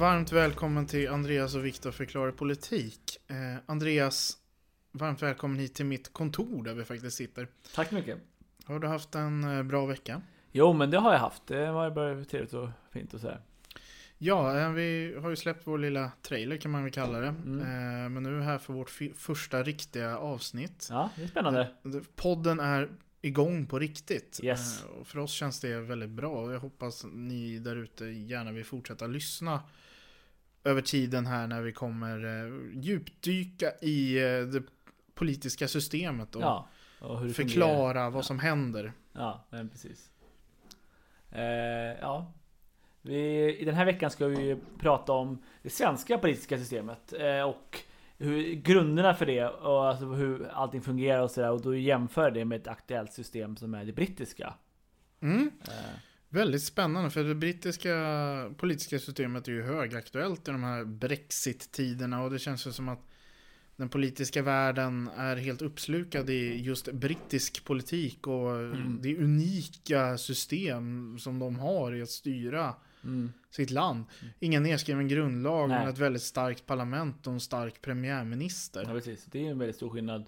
Varmt välkommen till Andreas och Viktor förklarar politik. Eh, Andreas, varmt välkommen hit till mitt kontor där vi faktiskt sitter. Tack så mycket. Har du haft en eh, bra vecka? Jo, men det har jag haft. Det var bara trevligt och fint och sådär. Ja, eh, vi har ju släppt vår lilla trailer kan man väl kalla det. Mm. Eh, men nu är vi här för vårt första riktiga avsnitt. Ja, det är spännande. Podden är igång på riktigt. Yes. För oss känns det väldigt bra. Jag hoppas ni där ute gärna vill fortsätta lyssna över tiden här när vi kommer eh, djupdyka i eh, det politiska systemet och Ja. Och förklara vad som händer. Ja, men precis. Eh, ja. Vi, I den här veckan ska vi prata om det svenska politiska systemet eh, och hur, grunderna för det och alltså hur allting fungerar och sådär och då jämför det med ett aktuellt system som är det brittiska. Mm. Eh, Väldigt spännande för det brittiska politiska systemet är ju högaktuellt i de här Brexit-tiderna och det känns ju som att den politiska världen är helt uppslukad i just brittisk politik och Mm. det unika system som de har i att styra mm, sitt land. Ingen nedskriven grundlag Nej. men ett väldigt starkt parlament och en stark premiärminister. ja, precis. Det är en väldigt stor skillnad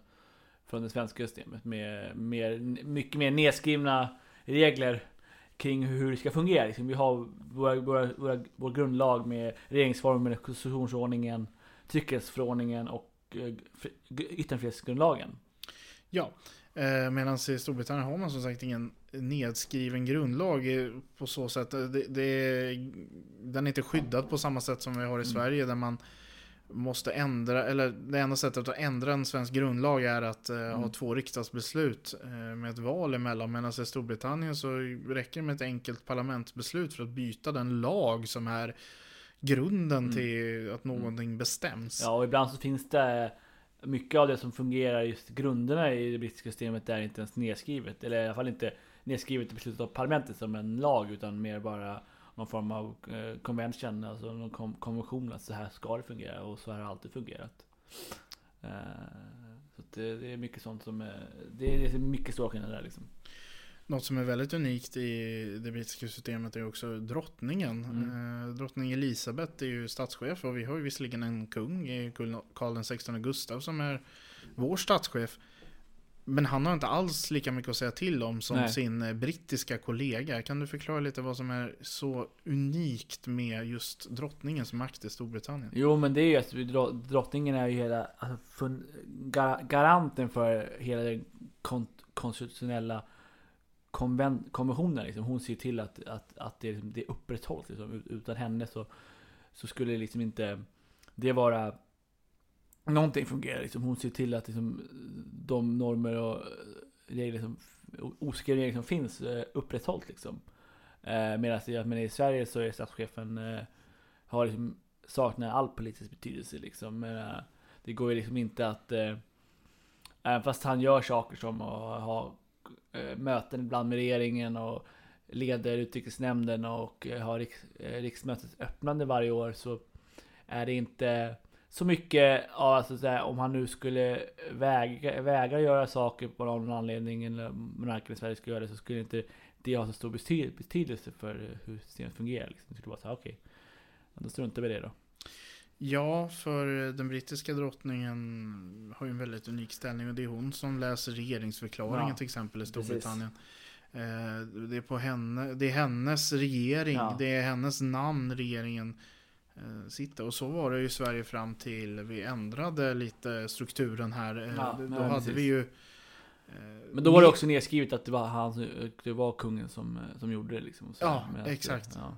från det svenska systemet med mer, mycket mer nedskrivna regler kring hur det ska fungera. Liksom vi har våra, våra, våra, vår grundlag med regeringsformen, konstitutionsordningen, tryckfrihetsförordningen och eh, fri- yttrandefrihetsgrundlagen. Ja, eh, medan i Storbritannien har man som sagt ingen nedskriven grundlag eh, på så sätt. eh, Det, det, den är inte skyddad på samma sätt som vi har i Sverige där man måste ändra, eller det enda sättet att ändra en svensk grundlag är att eh, ha två riksdagsbeslut eh, med ett val emellan. Medan i Storbritannien så räcker det med ett enkelt parlamentsbeslut för att byta den lag som är grunden Mm. till att någonting bestäms. Ja, och ibland så finns det mycket av det som fungerar, just grunderna i det brittiska systemet är inte ens nedskrivet. Eller i alla fall inte nedskrivet i beslutet av parlamentet som en lag, utan mer bara någon form av eh, convention, alltså någon konvention att så här ska det fungera och så här har det alltid fungerat. Eh, så det, det är mycket sånt som är, det är mycket stora skillnader där liksom. Något som är väldigt unikt i det brittiska systemet är också drottningen. Mm. Eh, drottning Elisabeth är ju statschef och vi har ju visserligen en kung Karl XVI Gustav som är vår statschef. Men han har inte alls lika mycket att säga till om som Nej. sin eh, brittiska kollega. Kan du förklara lite vad som är så unikt med just drottningens makt i Storbritannien? Jo men det är ju att drottningen är ju hela alltså, fun, gar, garanten för hela den kon, konstitutionella konven, konventionen. Liksom. Hon ser till att, att, att det, liksom, det upprätthålls. Liksom. Ut- Utan henne så, så skulle liksom inte det vara någonting fungerar. Liksom. Hon ser till att liksom, de normer och regler som, oskrivna regler som finns eh, upprätthålls. Liksom. Eh, Medan men i Sverige så är statschefen eh, har liksom saknar all politisk betydelse liksom. Men, eh, det går ju liksom inte att eh, Även fast han gör saker som att ha eh, möten ibland med regeringen och leder utrikesnämnden och eh, har riks, riksmötets öppnande varje år så är det inte så mycket av alltså, så här, om han nu skulle väga, vägra göra saker på någon anledning eller monarken i Sverige skulle göra det så skulle inte det ha så stor bety- betydelse för hur systemet fungerar. Liksom. Det skulle vara så här, okej, då struntar vi i det då. Ja, för den brittiska drottningen har ju en väldigt unik ställning och det är hon som läser regeringsförklaringen Ja, till exempel i precis. Storbritannien. Eh, Det är, på henne, det är hennes regering, Ja. det är hennes namn regeringen eh, sitter. Och så var det ju i Sverige fram till vi ändrade lite strukturen här. Eh, Ja, Då ja, hade precis. vi ju... eh, Men då var det också nedskrivet att det var han, det var kungen som, som gjorde det liksom. så Ja, exakt. Ja.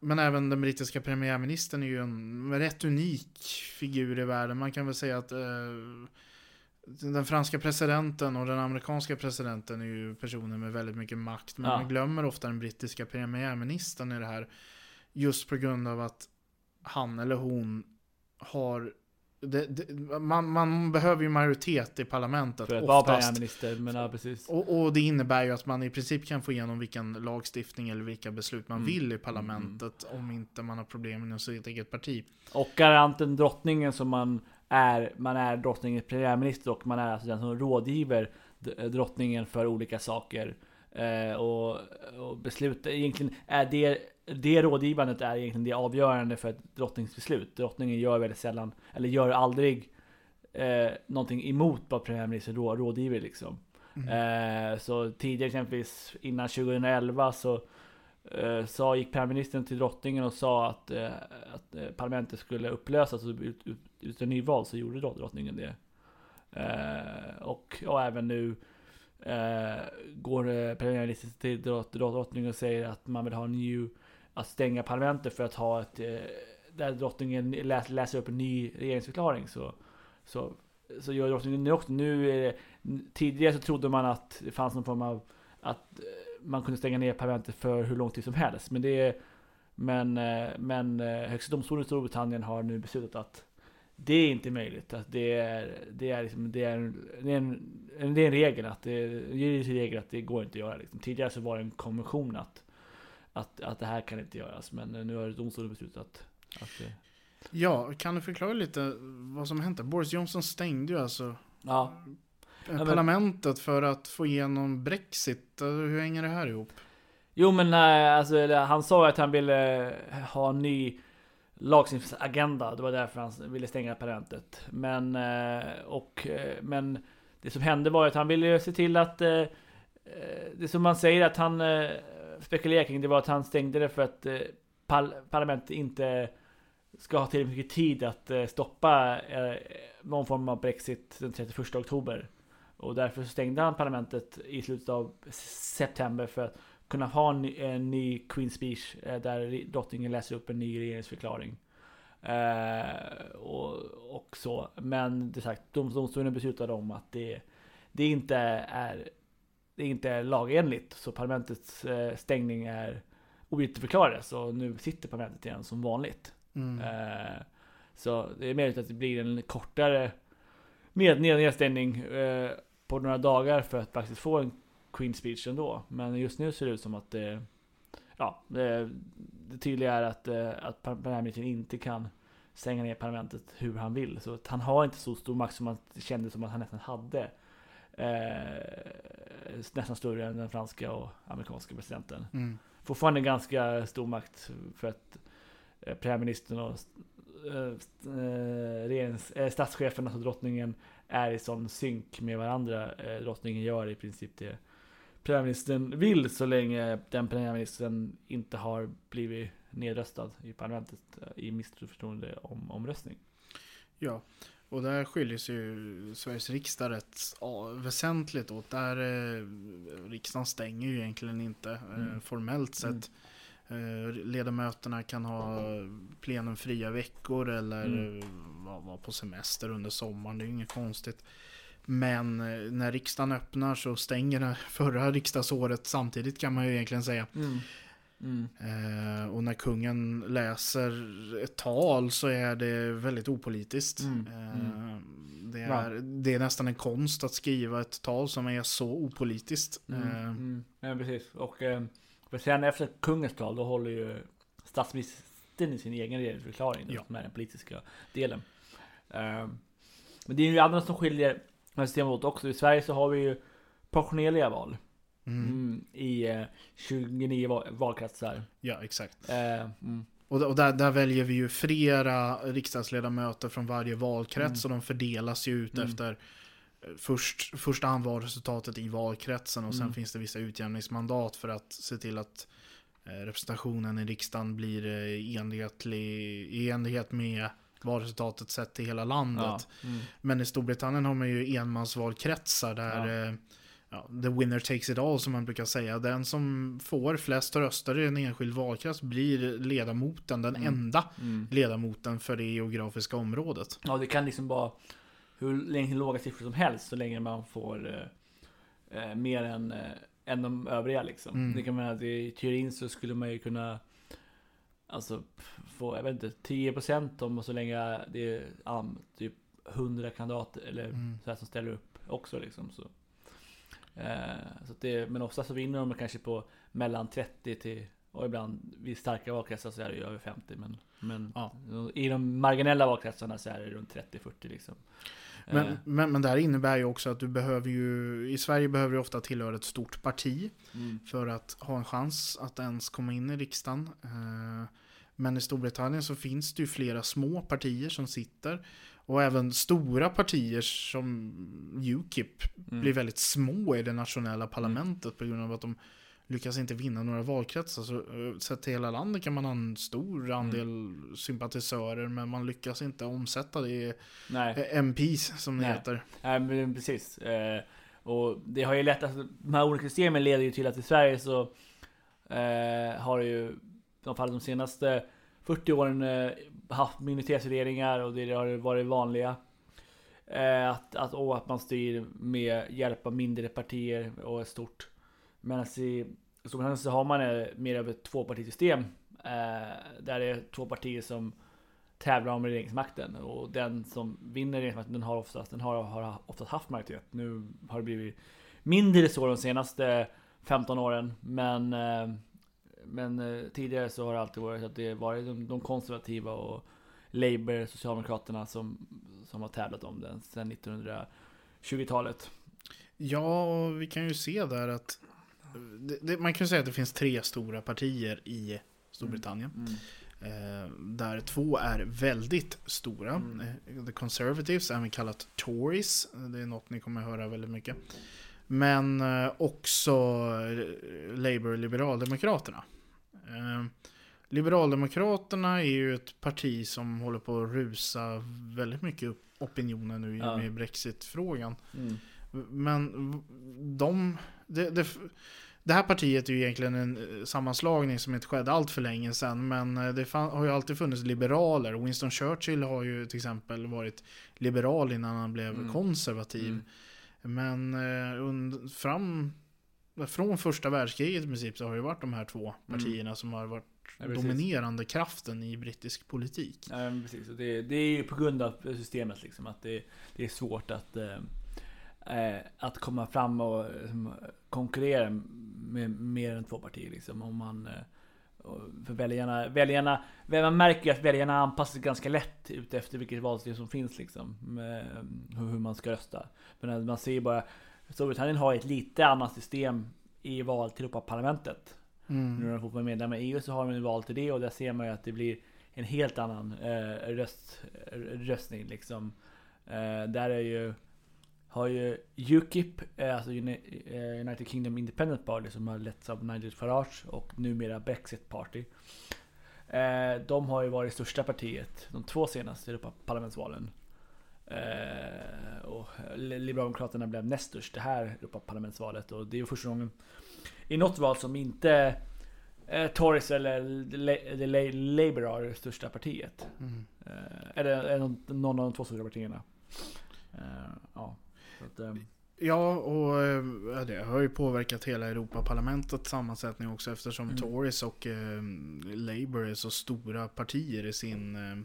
Men även den brittiska premiärministern är ju en rätt unik figur i världen. Man kan väl säga att den franska presidenten och den amerikanska presidenten är ju personer med väldigt mycket makt. Men Ja. man glömmer ofta den brittiska premiärministern i det här. Just på grund av att han eller hon har det, det, man, man behöver ju majoritet i parlamentet För att vara premiärminister, men ja precis. Och, och det innebär ju att man i princip kan få igenom vilken lagstiftning eller vilka beslut man Mm. vill i parlamentet om inte man har problem inom sitt eget parti. Och garanten drottningen som man är, man är drottningens premiärminister och man är alltså den som rådgiver drottningen för olika saker. Eh, och, och beslut, egentligen är det, det rådgivandet är egentligen det avgörande för ett drottningsbeslut. Drottningen gör väldigt sällan, eller gör aldrig eh, någonting emot vad premiärministern rå, rådgiver liksom. Eh, så tidigare exempelvis innan 2011 så eh, gick premiärministern till drottningen och sa att, eh, att eh, parlamentet skulle upplösas och ut, ut, ut nyval så gjorde drott- drottningen det. Eh, och, och även nu eh, går eh, premiärministern till drott, drottningen och säger att man vill ha en ny, att stänga parlamentet för att ha ett, eh, där drottningen läs, läser upp en ny regeringsförklaring så, så, så gör drottningen nu också. Nu eh, är det, tidigare så trodde man att det fanns någon form av att eh, man kunde stänga ner parlamentet för hur lång tid som helst. Men det är, men, eh, men Högsta domstolen i Storbritannien har nu beslutat att det är inte möjligt. Att det är, det är, liksom, det är, det är, en, det är en regel att det är en juridisk regel att det går inte att göra. Liksom. Tidigare så var det en konvention att, att, att det här kan inte göras. Men nu har domstolen beslutat att, att det, Ja, kan du förklara lite vad som hände? Boris Johnson stängde ju alltså ja, eh, men- parlamentet för att få igenom Brexit. Eh, Hur hänger det här ihop? Jo men eh, alltså, han sa att han ville ha en ny lagstiftningsagenda. Det var därför han ville stänga parlamentet. Men, eh, och, eh, men det som hände var att han ville se till att eh, det som man säger att han spekulerar kring det var att han stängde det för att parlamentet inte ska ha tillräckligt mycket tid att stoppa någon form av Brexit den 31 oktober. Och därför stängde han parlamentet i slutet av september för att kunna ha en, ny- en ny Queen Speech eh, där drottningen läser upp en ny regeringsförklaring. Eh, och, och så. Men det sagt, dom- domstolen beslutade om att det, det inte är det inte är lagenligt. Så parlamentets eh, stängning är ogiltigförklarad. Så nu sitter parlamentet igen som vanligt. Mm. Eh, så det är möjligt att det blir en kortare ned, nedstängning eh, på några dagar för att faktiskt få en Queen speech ändå. Men just nu ser det ut som att det, ja, det, det tydliga är att, eh, att premiärministern inte kan stänga ner parlamentet hur han vill. Så han har inte så stor makt som man kände som att han nästan hade. Eh, nästan större än den franska och amerikanska presidenten Mm. fortfarande ganska stor makt för att eh, premiärministern och eh, eh, regerings, eh, statschefen, alltså drottningen, är i sån synk med varandra. Eh, drottningen gör i princip det premiärministern vill så länge den premiärministern inte har blivit nedröstad i parlamentet eh, i misstroende om, omröstning. Ja, och där skiljer sig ju Sveriges riksdag rätt väsentligt åt. Där eh, riksdagen stänger ju egentligen inte eh, Mm. formellt sett. Eh, ledamöterna kan ha plenumfria veckor eller Mm. vara vara på semester under sommaren. Det är ju inget konstigt. Men eh, när riksdagen öppnar så stänger det förra riksdagsåret samtidigt kan man ju egentligen säga. Mm. Mm. Eh, och när kungen läser ett tal så är det väldigt opolitiskt. Mm, Eh, det, Ja. är, det är nästan en konst att skriva ett tal som är så opolitiskt. Mm, Eh, mm. Ja, precis. Och eh, sen efter kungens tal, då håller ju statsministern i sin egen regeringsförklaring, Ja. som är den politiska delen. Eh, men det är ju annat som skiljer åt också. I Sverige så har vi ju proportionerliga val mm, mm, i eh, 29 val- valkretsar. Ja, exakt. Eh, mm, Och, där, där väljer vi ju flera riksdagsledamöter från varje valkrets Mm. och de fördelas ju ut Mm. efter eh, först, första handvalresultatet i valkretsen och sen Mm. finns det vissa utjämningsmandat för att se till att eh, representationen i riksdagen blir eh, enhetlig, i enlighet med valresultatet sett till hela landet. ja, mm, Men i Storbritannien har man ju enmansvalkretsar där Ja. eh, ja, the winner takes it all som man brukar säga. Den som får flest röster i en enskild valkrets blir ledamoten, den Mm. enda Mm. ledamoten för det geografiska området. Ja, det kan liksom vara hur länge låga siffror som helst så länge man får eh, eh, mer än, eh, än de övriga liksom. Mm. Det kan man att i teorin så skulle man ju kunna Alltså få, jag vet inte, 10% om och så länge det är ja, typ 100 kandidater eller Mm. så här som ställer upp också liksom. Så. Eh, så det, men ofta så vinner de kanske på mellan 30 till och ibland vid starka valkretsar så är det ju över 50 men, men Ja. i de marginella valkretsarna så är det runt 30-40 liksom. Men, Eh, men, men det här innebär ju också att du behöver ju, i Sverige behöver du ofta tillhöra ett stort parti mm. för att ha en chans att ens komma in i riksdagen. Eh, Men i Storbritannien så finns det ju flera små partier som sitter. Och även stora partier som Ukip Mm. blir väldigt små i det nationella parlamentet på grund av att de lyckas inte vinna några valkretsar. Så eh, sett till hela landet kan man ha en stor andel sympatisörer men man lyckas inte omsätta det i Nej. eh, MPs som det Nej. heter. Nej men precis. Eh, och det har ju lätt, alltså, de här olika systemen leder ju till att i Sverige så eh, har det ju, i fall de senaste 40 åren, eh, haft minoritetsregeringar och det har varit vanliga. Eh, att, att, och att man styr med hjälp av mindre partier och ett stort. Medan i Storbritannien så har man eh, mer av ett tvåpartisystem. Där det är två partier som tävlar om regeringsmakten och den som vinner regeringsmakten den har oftast, den har, har oftast haft majoritet. Nu har det blivit mindre så de senaste 15 åren men eh, men eh, tidigare så har det alltid varit att det varit de, de konservativa och Labour, Socialdemokraterna som, som har tävlat om den sedan 1920-talet. Ja, och vi kan ju se där att det, det, man kan ju säga att det finns tre stora partier i Storbritannien. Mm. Eh, där två är väldigt stora. Mm. Eh, The Conservatives, även kallat Tories. Det är något ni kommer höra väldigt mycket. Men eh, också eh, Labour och Liberaldemokraterna. Eh, Liberaldemokraterna är ju ett parti som håller på att rusa väldigt mycket upp opinionen nu Ja. med Brexit-frågan. Mm. Men de... Det, det, det här partiet är ju egentligen en sammanslagning som inte skedde allt för länge sedan. Men det fan, har ju alltid funnits liberaler. Winston Churchill har ju till exempel varit liberal innan han blev Mm. konservativ. Mm. Men eh, und, fram, från första världskriget i princip så har det varit de här två Mm. partierna som har varit Ja, dominerande kraften i brittisk politik. Ja, precis. Det, det är ju på grund av systemet liksom att det, det är svårt att eh, eh, att komma fram och liksom, konkurrera med mer än två partier liksom. Om man eh, för väljarna, väljarna, man märker ju att väljarna anpassar sig ganska lätt ut efter vilket valsystem som finns liksom. Med hur hur man ska rösta. Men man ser ju bara Storbritannien har ett lite annat system i val till Europaparlamentet. Nu när Mm. de fotboll medlemmar i EU så har de ju val till det och där ser man ju att det blir en helt annan eh, röst, röstning liksom. Eh, där är ju har ju Ukip, eh, alltså eh, United Kingdom Independent Party som har letts av Nigel Farage och numera Brexit Party. Eh, de har ju varit största partiet de två senaste Europaparlamentsvalen. Eh, och Liberalerna blev näst störst det här Europaparlamentsvalet och det är ju första gången i något val som inte eh, Tories eller La- Labour har det största partiet. Mm. Eh, eller någon, av de två stora partierna. Eh, ja. Att, eh, Ja, och eh, det har ju påverkat hela Europaparlamentets sammansättning också eftersom Mm. Tories och eh, Labour är så stora partier i, sin, eh,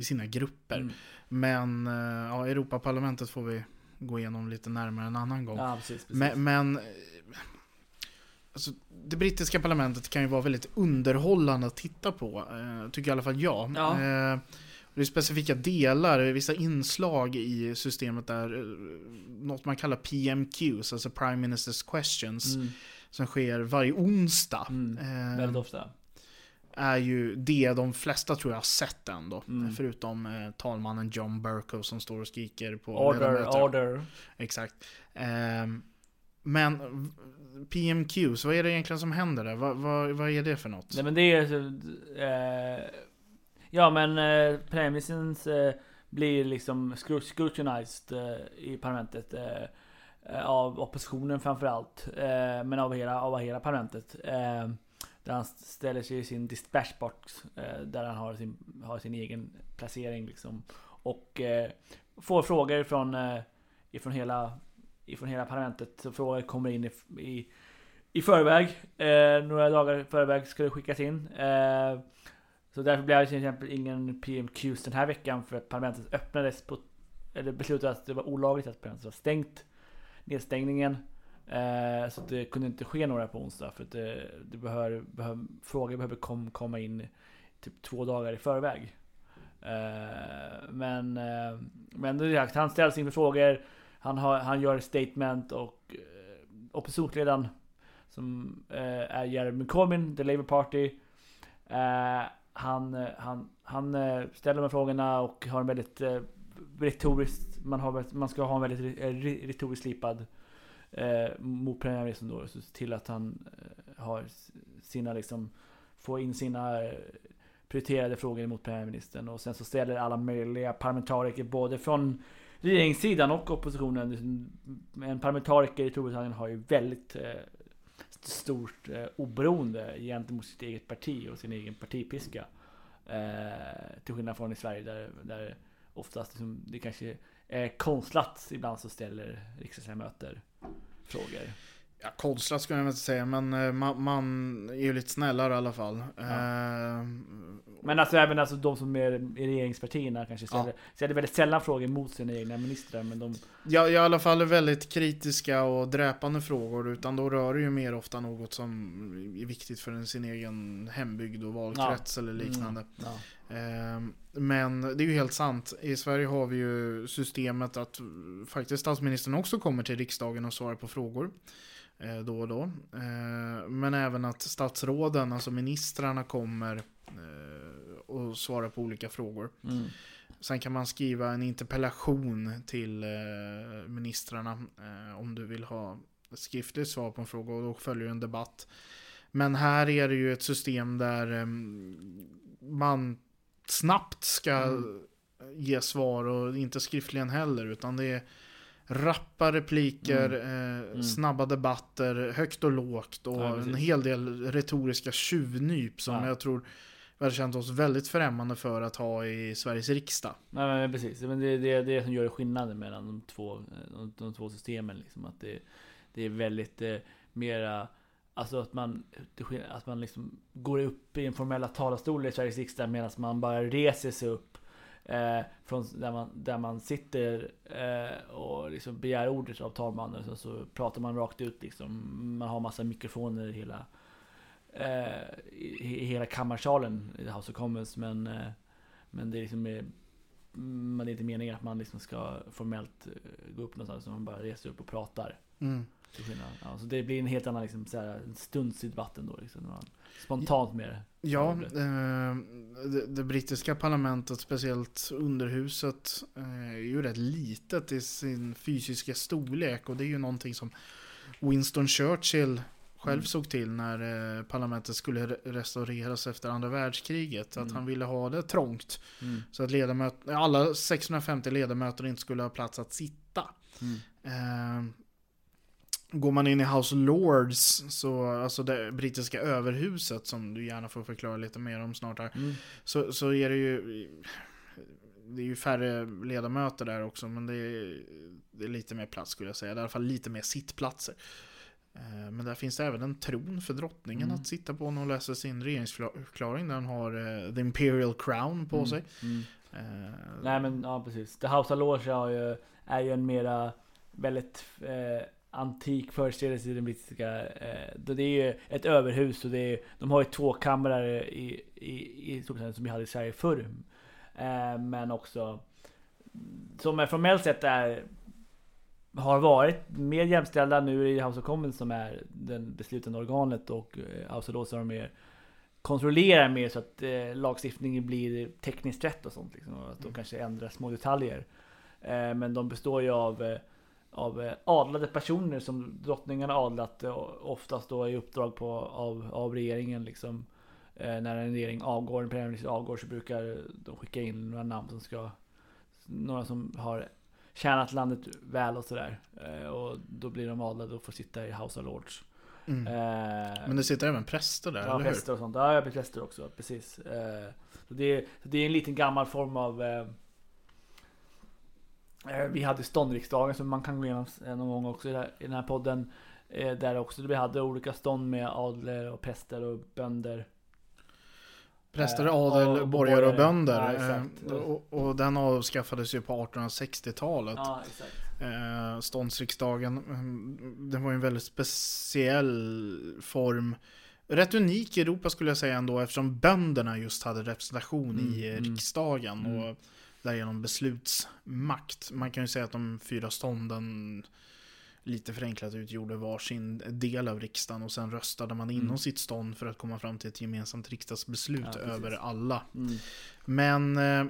i sina grupper. mm. Men eh, ja, Europaparlamentet får vi gå igenom lite närmare en annan gång. Ja, precis. precis. Men, men eh, alltså, det brittiska parlamentet kan ju vara väldigt underhållande att titta på. Eh, tycker i alla fall jag. Ja. Det är specifika delar, vissa inslag i systemet där, något man kallar PMQs, alltså Prime Ministers Questions, Mm, som sker varje onsdag. mm. Väldigt ofta. Är ju det de flesta tror jag har sett ändå. Mm. Förutom eh, talmannen John Burko som står och skriker på Order, ledamöter. order. Exakt. Ehm, men PMQs, vad är det egentligen som händer där? Vad, vad, vad är det för något? Nej men det är eh, Ja men eh, premisen eh, blir liksom scru- scrutinized eh, i parlamentet. Eh, av oppositionen framförallt. Eh, men av hela, av hela parlamentet. Där han ställer sig i sin dispatchbox. Eh, där han har sin, har sin egen placering liksom. Och eh, får frågor från, eh, ifrån, hela, ifrån hela parlamentet. Så frågor kommer in i, i, i förväg. Eh, några dagar i förväg ska det skickas in. Eh, så därför blev det till exempel ingen PMQs den här veckan för att parlamentet öppnades på eller beslutade att det var olagligt att parlamentet var stängt. Nedstängningen. Eh, så det kunde inte ske några på onsdag för att det, det behör, behör, frågor behöver kom, komma in typ två dagar i förväg. Eh, men eh, men det är han ställs inför frågor. Han, har, han gör statement och eh, oppositionsledaren som eh, är Jeremy Corbyn, the Labour Party. Eh, han, han, han eh, ställer de här frågorna och har en väldigt eh, retoriskt, man, har, man ska ha en väldigt eh, retoriskt slipad eh, mot premiärministern då. Så till att han eh, har sina liksom, Får in sina eh, prioriterade frågor mot premiärministern. Och sen så ställer alla möjliga parlamentariker både från regeringssidan och oppositionen. Liksom, en parlamentariker i Storbritannien har ju väldigt eh, stort eh, oberoende gentemot sitt eget parti och sin egen partipiska. Eh, till skillnad från i Sverige där, där oftast liksom, det kanske är konstlat ibland så ställer riksdagsledamöter frågor. Ja, konstlat skulle jag inte säga, men eh, man, man, är ju lite snällare i alla fall. Ja. Uh, men alltså även alltså de som är i regeringspartierna kanske ställer, ja. ställer väldigt sällan frågor mot sina egna ministrar. Men de... Ja, i alla fall väldigt kritiska och dräpande frågor. Utan då rör det ju mer ofta något som är viktigt för sin egen hembygd och valkrets ja. eller liknande. Mm. Ja. Uh, men det är ju helt sant. I Sverige har vi ju systemet att faktiskt statsministern också kommer till riksdagen och svarar på frågor. Eh, då och då. Eh, men även att statsråden, alltså ministrarna kommer eh, och svarar på olika frågor. Mm. Sen kan man skriva en interpellation till ministrarna om du vill ha skriftligt svar på en fråga och då följer en debatt. Men här är det ju ett system där man snabbt ska mm. ge svar och inte skriftligen heller utan det är rappa repliker, mm. Eh, mm. snabba debatter, högt och lågt och ja, en hel del retoriska tjuvnyp som ja. jag tror vi hade känt oss väldigt främmande för att ha i Sveriges riksdag. Nej men precis, men det är det, det som gör skillnaden mellan de två, de, de två systemen. Liksom. Att det, det är väldigt eh, mera Alltså att man, att man liksom går upp i en formella talarstol i Sveriges riksdag medan man bara reser sig upp Eh, från där man, där man sitter eh, och liksom begär ordet av talmannen. Så, så pratar man rakt ut liksom. Man har massa mikrofoner i hela, eh, i, i, hela kammarsalen i House of Commons. Men, eh, men det är liksom men det är inte meningen att man liksom ska formellt eh, gå upp någonstans. Man bara reser upp och pratar. Mm. Ja, så det blir en helt annan liksom, så här, stunds i debatten då. Liksom, spontant med det. Ja, eh, det, det, brittiska parlamentet, speciellt underhuset, eh, är ju rätt litet i sin fysiska storlek. Och det är ju någonting som Winston Churchill själv mm. såg till när eh, parlamentet skulle restaureras efter andra världskriget. Att mm. han ville ha det trångt. Mm. Så att ledamöter, alla 650 ledamöter inte skulle ha plats att sitta. Mm. Eh, Går man in i House of Lords, så, alltså det brittiska överhuset som du gärna får förklara lite mer om snart här. Mm. Så, så är det ju det är ju färre ledamöter där också, men det är, det är lite mer plats skulle jag säga. Det är i alla fall lite mer sittplatser. Eh, men där finns det även en tron för drottningen mm. att sitta på när hon läser sin regeringsförklaring. Där hon har uh, The Imperial Crown på mm. sig. Mm. Uh, Nej men ja precis. The House of Lords är ju, är ju en mera väldigt uh, antik förställelse i den brittiska. Eh, det är ju ett överhus och det är, de har ju två kamrar i, i, i Storbritannien som vi hade i Sverige förr. Eh, men också som är formellt sett är har varit mer jämställda nu i House of Commons som är den beslutande organet och eh, House of Lords har mer kontrollerar mer så att eh, lagstiftningen blir tekniskt rätt och sånt. Liksom, och att de mm. kanske ändrar små detaljer. Eh, men de består ju av eh, av eh, adlade personer som drottningen har adlat eh, oftast då i uppdrag på, av, av regeringen liksom. Eh, när en regering avgår, en premiärminister avgår så brukar de skicka in några namn som ska Några som har tjänat landet väl och sådär. Eh, och då blir de adlade och får sitta i House of Lords. Mm. Eh, Men det sitter även präster där, Ja, eller hur? präster och sånt. Ja, jag blir präster också, precis. Eh, så det, är, så det är en liten gammal form av... Eh, vi hade ståndriksdagen som man kan gå igenom eh, någon gång också i, den här podden. Eh, där också vi hade olika stånd med adler och präster och bönder. Präster, adel, och- borgare och bönder. Ja, och, och den avskaffades ju på 1860-talet. Ja, ståndsriksdagen. mm, Den var ju en väldigt speciell form. Rätt unik i Europa skulle jag säga ändå eftersom bönderna just hade representation Mm, i mm. riksdagen Mm. och därigenom beslutsmakt. Man kan ju säga att de fyra stånden lite förenklat utgjorde varsin del av riksdagen och sen röstade man inom Mm. sitt stånd för att komma fram till ett gemensamt riksdagsbeslut Ja, över alla. Mm. Men eh,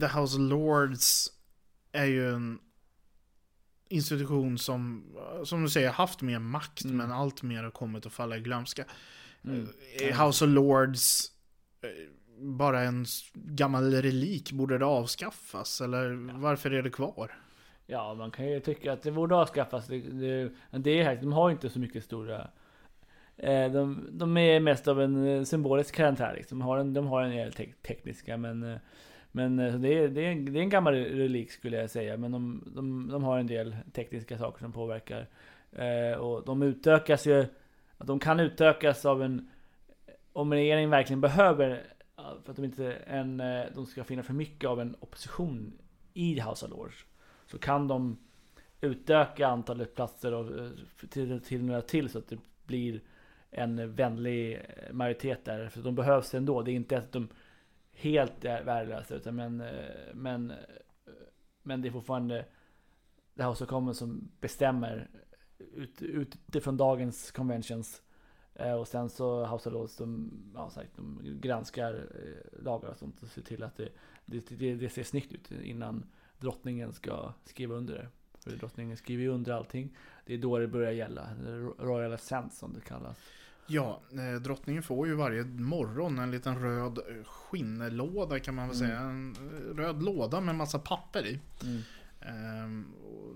The House of Lords är ju en institution som, som du säger, haft mer makt Mm. men allt mer har kommit att falla i glömska. Mm. Eh, House of Lords eh, bara en gammal relik, borde det avskaffas? Eller varför är det kvar? Ja, man kan ju tycka att det borde avskaffas. Det, det, det är här, de har inte så mycket stora... Eh, de, de är mest av en eh, symbolisk karaktär. Liksom. De har en, de har en del te tekniska, men... eh, Men det, är, det, är en, det är en gammal relik skulle jag säga. Men de, de, de har en del tekniska saker som påverkar. Eh, och de utökas ju... De kan utökas av en... Om regeringen verkligen behöver... För att de inte en, eh, de ska finna för mycket av en opposition i House of Lords. Så kan de utöka antalet platser och, eh, till, till några till så att det blir en vänlig eh, majoritet där. För de behövs ändå. Det är inte att de helt är värdelösa. Utan men, men, men det är fortfarande det House of Commons som bestämmer ut, utifrån dagens conventions. Eh, Och sen så House of Lords, de, ja, sagt, de granskar eh, lagar och sånt och ser till att det, det, det, ser snyggt ut innan drottningen ska skriva under det. För drottningen skriver ju under allting. Det är då det börjar gälla. Royal Assent som det kallas. Ja, eh, drottningen får ju varje morgon en liten röd skinnlåda kan man väl Mm. säga. En röd låda med massa papper i. Mm.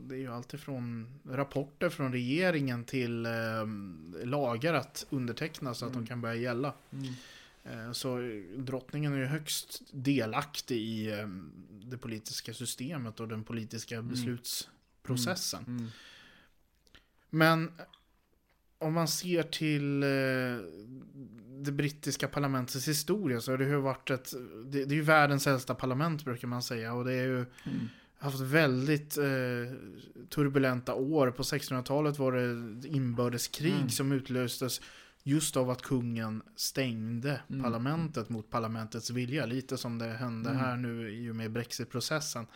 Det är ju alltifrån rapporter från regeringen till ehm, lagar att underteckna så att Mm. de kan börja gälla. Mm. Eh, så eh, drottningen är ju högst delaktig i ehm, det politiska systemet och den politiska beslutsprocessen. Mm. Men om man ser till eh, det brittiska parlamentets historia så har det ju varit ett, det, det är ju världens äldsta parlament brukar man säga och det är ju Mm. Haft väldigt eh, turbulenta år. På 1600-talet var det inbördeskrig Mm. som utlöstes just av att kungen stängde Mm. parlamentet mot parlamentets vilja. Lite som det hände Mm. här nu i och med brexitprocessen.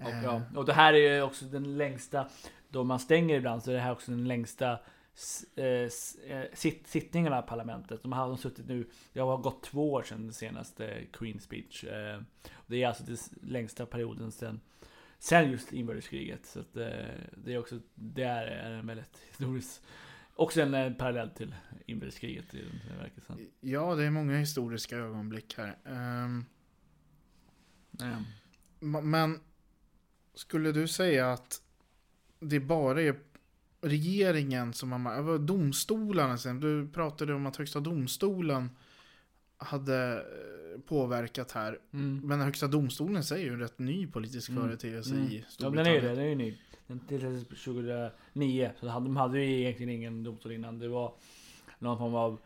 Och, Eh, ja, och det här är ju också den längsta, då man stänger ibland så är det här också den längsta eh, eh, sitt, sittningen av parlamentet. De har suttit nu, det har gått två år sedan den senaste Queen speech. Det är alltså den längsta perioden sedan, sen just inbördeskriget. Så att, eh, det är också, det är en väldigt historisk, också en eh, parallell till inbördeskriget i den verket sen. Ja, det är många historiska ögonblick här. Eh, Ma- Men skulle du säga att det bara är regeringen som har domstolarna sen? Du pratade om att högsta domstolen hade eh, påverkat här. Mm. Men högsta domstolen säger ju en rätt ny politisk Mm. företeelse Mm. i Ja, Storbritannien. den är ju det. Den är ju ny. Den tillsattes 2009. Så de hade ju egentligen ingen domstol innan. Det var någon form av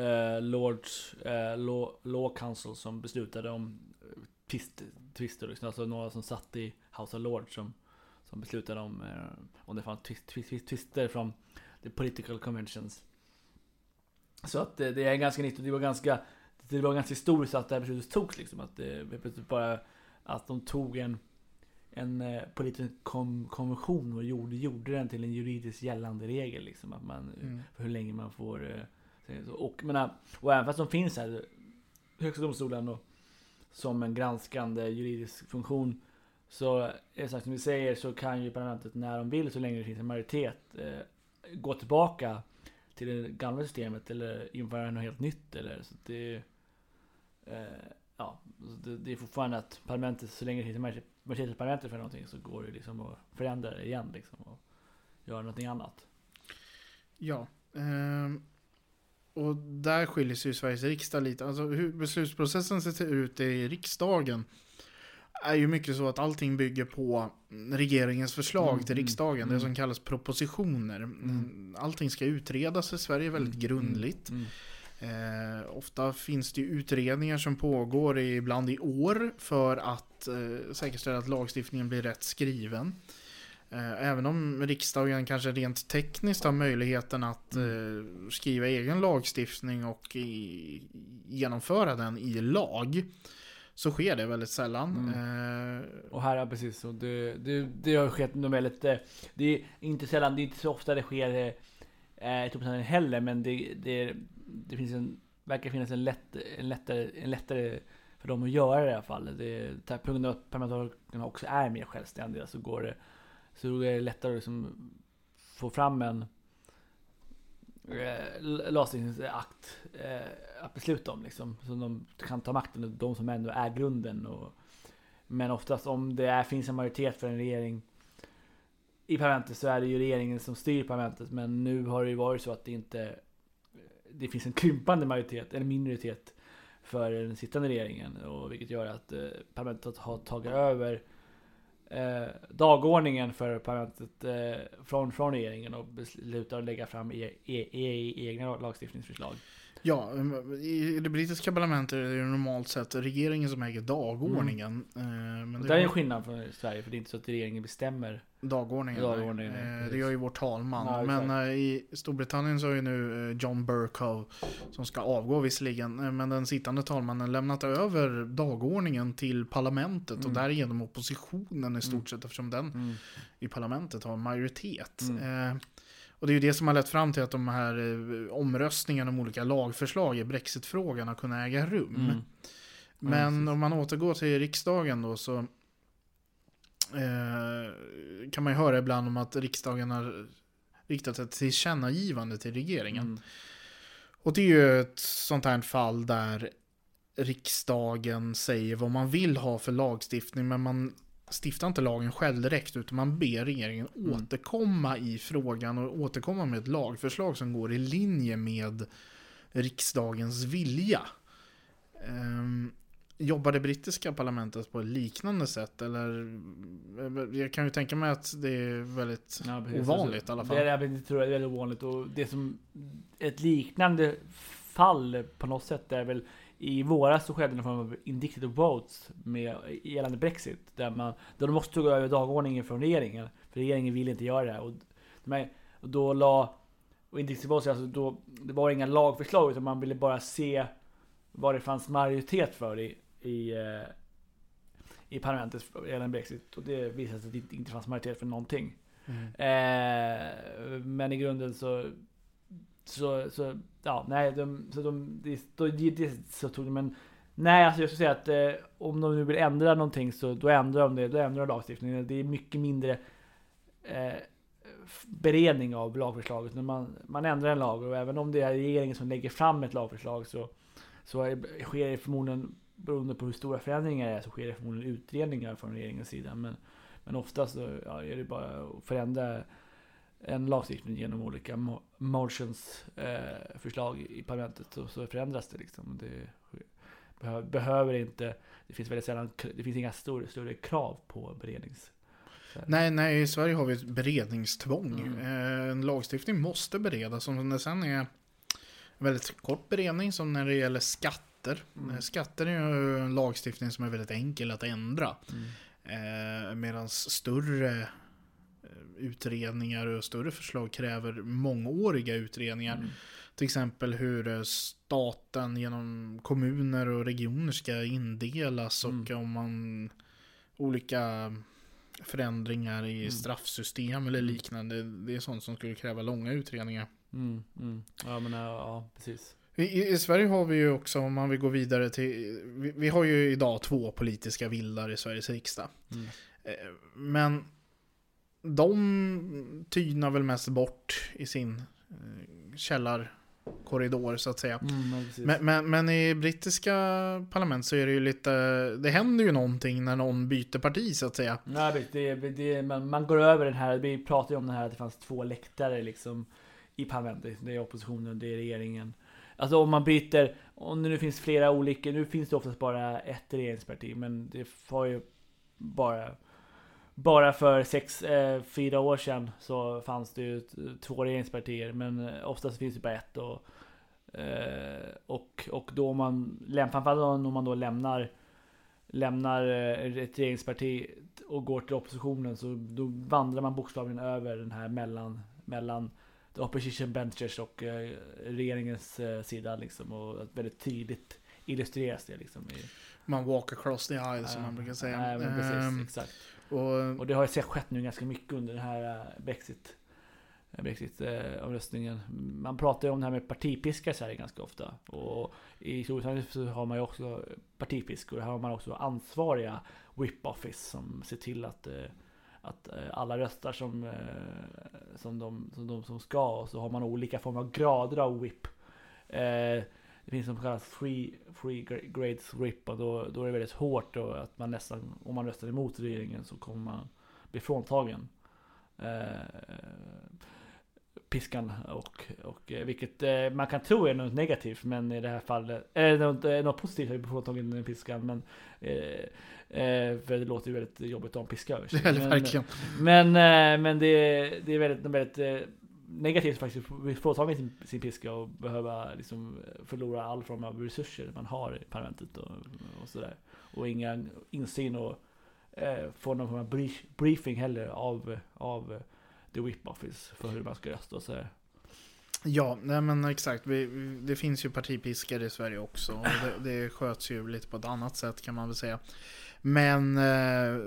eh, Lords eh, law, law Council som beslutade om eh, twist, twister. Liksom. Alltså några som satt i House of Lords som, som beslutade om eh, om det fanns twist, twist, twist, twister från the political conventions. Så att det, det är ganska nytt och det var ganska det var ganska historiskt att det här beslutet togs liksom. Att det plötsligt bara att de tog en en eh, politisk kom, konvention och gjorde, gjorde den till en juridiskt gällande regel. Liksom, att man, Mm. För hur länge man får... Eh, och, menar, och även fast de finns här, Högsta domstolen och, som en granskande juridisk funktion. Så är det sagt som vi säger så kan ju parlamentet när de vill, så länge det finns en majoritet, eh, gå tillbaka till det gamla systemet eller införa något helt nytt. Eller, så det, eh, ja, det, det är fortfarande att parlamentet, så länge det en majoritet- i parlamentet för någonting så går det liksom att förändra det igen liksom och göra någonting annat. Ja. ehm, och där skiljer sig ju Sveriges riksdag lite. Alltså hur beslutsprocessen ser ut i riksdagen är ju mycket så att allting bygger på regeringens förslag Mm, till mm, riksdagen. Det mm. som kallas propositioner. Mm. Allting ska utredas i Sverige väldigt grundligt. Mm. Eh, ofta finns det utredningar som pågår i- ibland i år för att eh, säkerställa att lagstiftningen blir rätt skriven. Eh, även om riksdagen kanske rent tekniskt har möjligheten att eh, skriva egen lagstiftning och i, genomföra den i lag så sker det väldigt sällan. Eh, Och här, ja precis, och det, det, det har skett nog väldigt, eh, det är inte sällan, det är inte så ofta det sker eh, i heller, men det, det, det finns en, verkar finnas en, lätt, en, lättare, en lättare för dem att göra det i alla fall. Det, där, på grund av att parlamentarikerna också är mer självständiga så går det, så är det lättare att liksom få fram en eh, lagstiftningsakt eh, att besluta om liksom. Så de kan ta makten, de som ändå är grunden. Och, men oftast om det är, finns en majoritet för en regering i parlamentet så är det ju regeringen som styr parlamentet. Men nu har det ju varit så att det inte det finns en krympande majoritet, eller minoritet för den sittande regeringen. Och vilket gör att eh, parlamentet har tagit över eh, dagordningen för parlamentet eh, från, från regeringen och beslutar att lägga fram e, e, e, egna lagstiftningsförslag. Ja, i det brittiska parlamentet är det normalt sett regeringen som äger dagordningen. Eh, Men Och det där är en skillnad från Sverige, för det är inte så att regeringen bestämmer. Dagordningen. Dagordningen, nej. Eh, det gör ju vår talman. Ja, men exakt. eh, i Storbritannien så är ju nu John Burkow, som ska avgå visserligen, men den sittande talmannen lämnat över dagordningen till parlamentet och Mm. därigenom oppositionen i stort Mm. sett eftersom den Mm. i parlamentet har majoritet. Mm. Och det är ju det som har lett fram till att de här eh, omröstningarna om olika lagförslag i Brexitfrågan har kunnat äga rum. Mm. Men precis. om man återgår till riksdagen då så eh, kan man ju höra ibland om att riksdagen har riktat ett tillkännagivande till regeringen. Mm. Och det är ju ett sånt här fall där riksdagen säger vad man vill ha för lagstiftning men man stiftar inte lagen själv direkt utan man ber regeringen Mm. återkomma i frågan och återkomma med ett lagförslag som går i linje med riksdagens vilja. Ehm, jobbar det brittiska parlamentet på ett liknande sätt? Eller jag kan ju tänka mig att det är väldigt Ja, precis. ovanligt i alla fall. Det är, jag tror jag är väldigt ovanligt och det som ett liknande fall på något sätt är väl i våras så skedde en form av indicative votes med gällande Brexit där man där de måste gå över dagordningen från regeringen för regeringen vill inte göra det här och, de då la och indicative votes alltså då det var inga lagförslag utan man ville bara se vad det fanns majoritet för i i, eh, i parlamentet gällande Brexit och det visade sig att det inte- inte fanns majoritet för någonting. Mm. Eh, men i grunden så så, så ja, nej, de, så de, de, de, så tog de en Nej, alltså jag skulle säga att eh, om de nu vill ändra någonting så då ändrar de det, då ändrar de lagstiftningen. Det är mycket mindre eh, beredning av lagförslaget. När man, man ändrar en lag och även om det är regeringen som lägger fram ett lagförslag så, så är, sker det förmodligen, beroende på hur stora förändringar det är, så sker det förmodligen utredningar från regeringens sida. Men, men oftast så ja, är det bara att förändra en lagstiftning genom olika mo- motions eh, förslag i parlamentet och så förändras det liksom. Det behö- behöver inte, det finns väldigt sällan, det finns inga stor, större krav på berednings... Nej, nej, i Sverige har vi ett beredningstvång. Mm. Eh, En lagstiftning måste beredas. Om det sen är väldigt kort beredning som när det gäller skatter. Mm. Eh, Skatter är ju en lagstiftning som är väldigt enkel att ändra. Mm. Eh, Medan större utredningar och större förslag kräver mångåriga utredningar. Mm. Till exempel hur eh, staten genom kommuner och regioner ska indelas och Mm. om man olika förändringar i Mm. straffsystem eller liknande. Det är sånt som skulle kräva långa utredningar. Mm. Mm. Ja men ja, precis. I, i, I Sverige har vi ju också, om man vill gå vidare till, vi, vi har ju idag två politiska vildar i Sveriges riksdag. Mm. Eh, Men de tynar väl mest bort i sin eh, källarkommun korridor så att säga. Mm, men. Men, men, i brittiska parlament så är det ju lite, det händer ju någonting när någon byter parti så att säga. Nej, det, det, man, man går över den här, vi pratade ju om det här att det fanns två läktare liksom i parlamentet. Det är oppositionen, det är regeringen. Alltså om man byter, om det nu finns flera olika, nu finns det oftast bara ett regeringsparti, men det var ju bara bara för sex, eh, fyra år sedan så fanns det ju två regeringspartier, men eh, oftast finns det bara ett. Och, eh, och, och då man, framförallt om man då lämnar lämnar eh, ett regeringsparti och går till oppositionen så då vandrar man bokstavligen över den här mellan, mellan the opposition benches och eh, regeringens eh, sida liksom och väldigt tydligt illustreras det liksom. I, Man walk across the aisle som man brukar säga. Nej, men precis, Ehm, exakt och, eh, Och det har jag skett nu ganska mycket under den här eh, Brexit eh, Brexit eh, omröstningen. Man pratar ju om det här med partipiska i Sverige ganska ofta. Och i Storbritannien så har man ju också partipiskor. Här har man också ansvariga whip office som ser till att, eh, att eh, alla röstar som, eh, som, de, som de som ska. Och så har man olika former av grader av whip. Eh, det finns som kallas free, free gra- grades whip och då, då är det väldigt hårt och att man nästan, om man röstar emot regeringen så kommer man bli fråntagen eh, piskan och, och eh, vilket eh, man kan tro är något negativt men i det här fallet, eh, något, eh, något positivt är ju fråntagen den piskan men eh, eh, för det låter ju väldigt jobbigt att ha en piska över sig. eller Men- verkligen. men, men det, är- det är väldigt, väldigt negativt faktiskt att bli fråntagen sin, sin piska och behöva liksom förlora all form av resurser man har i parlamentet och, och sådär. Och inga insyn och eh, få någon form av brief, briefing heller av, av The Whip Office för hur man ska rösta och sådär. Ja, nej men exakt. Vi, vi- det finns ju partipiskar i Sverige också. Och det, det sköts ju lite på ett annat sätt kan man väl säga. Men eh,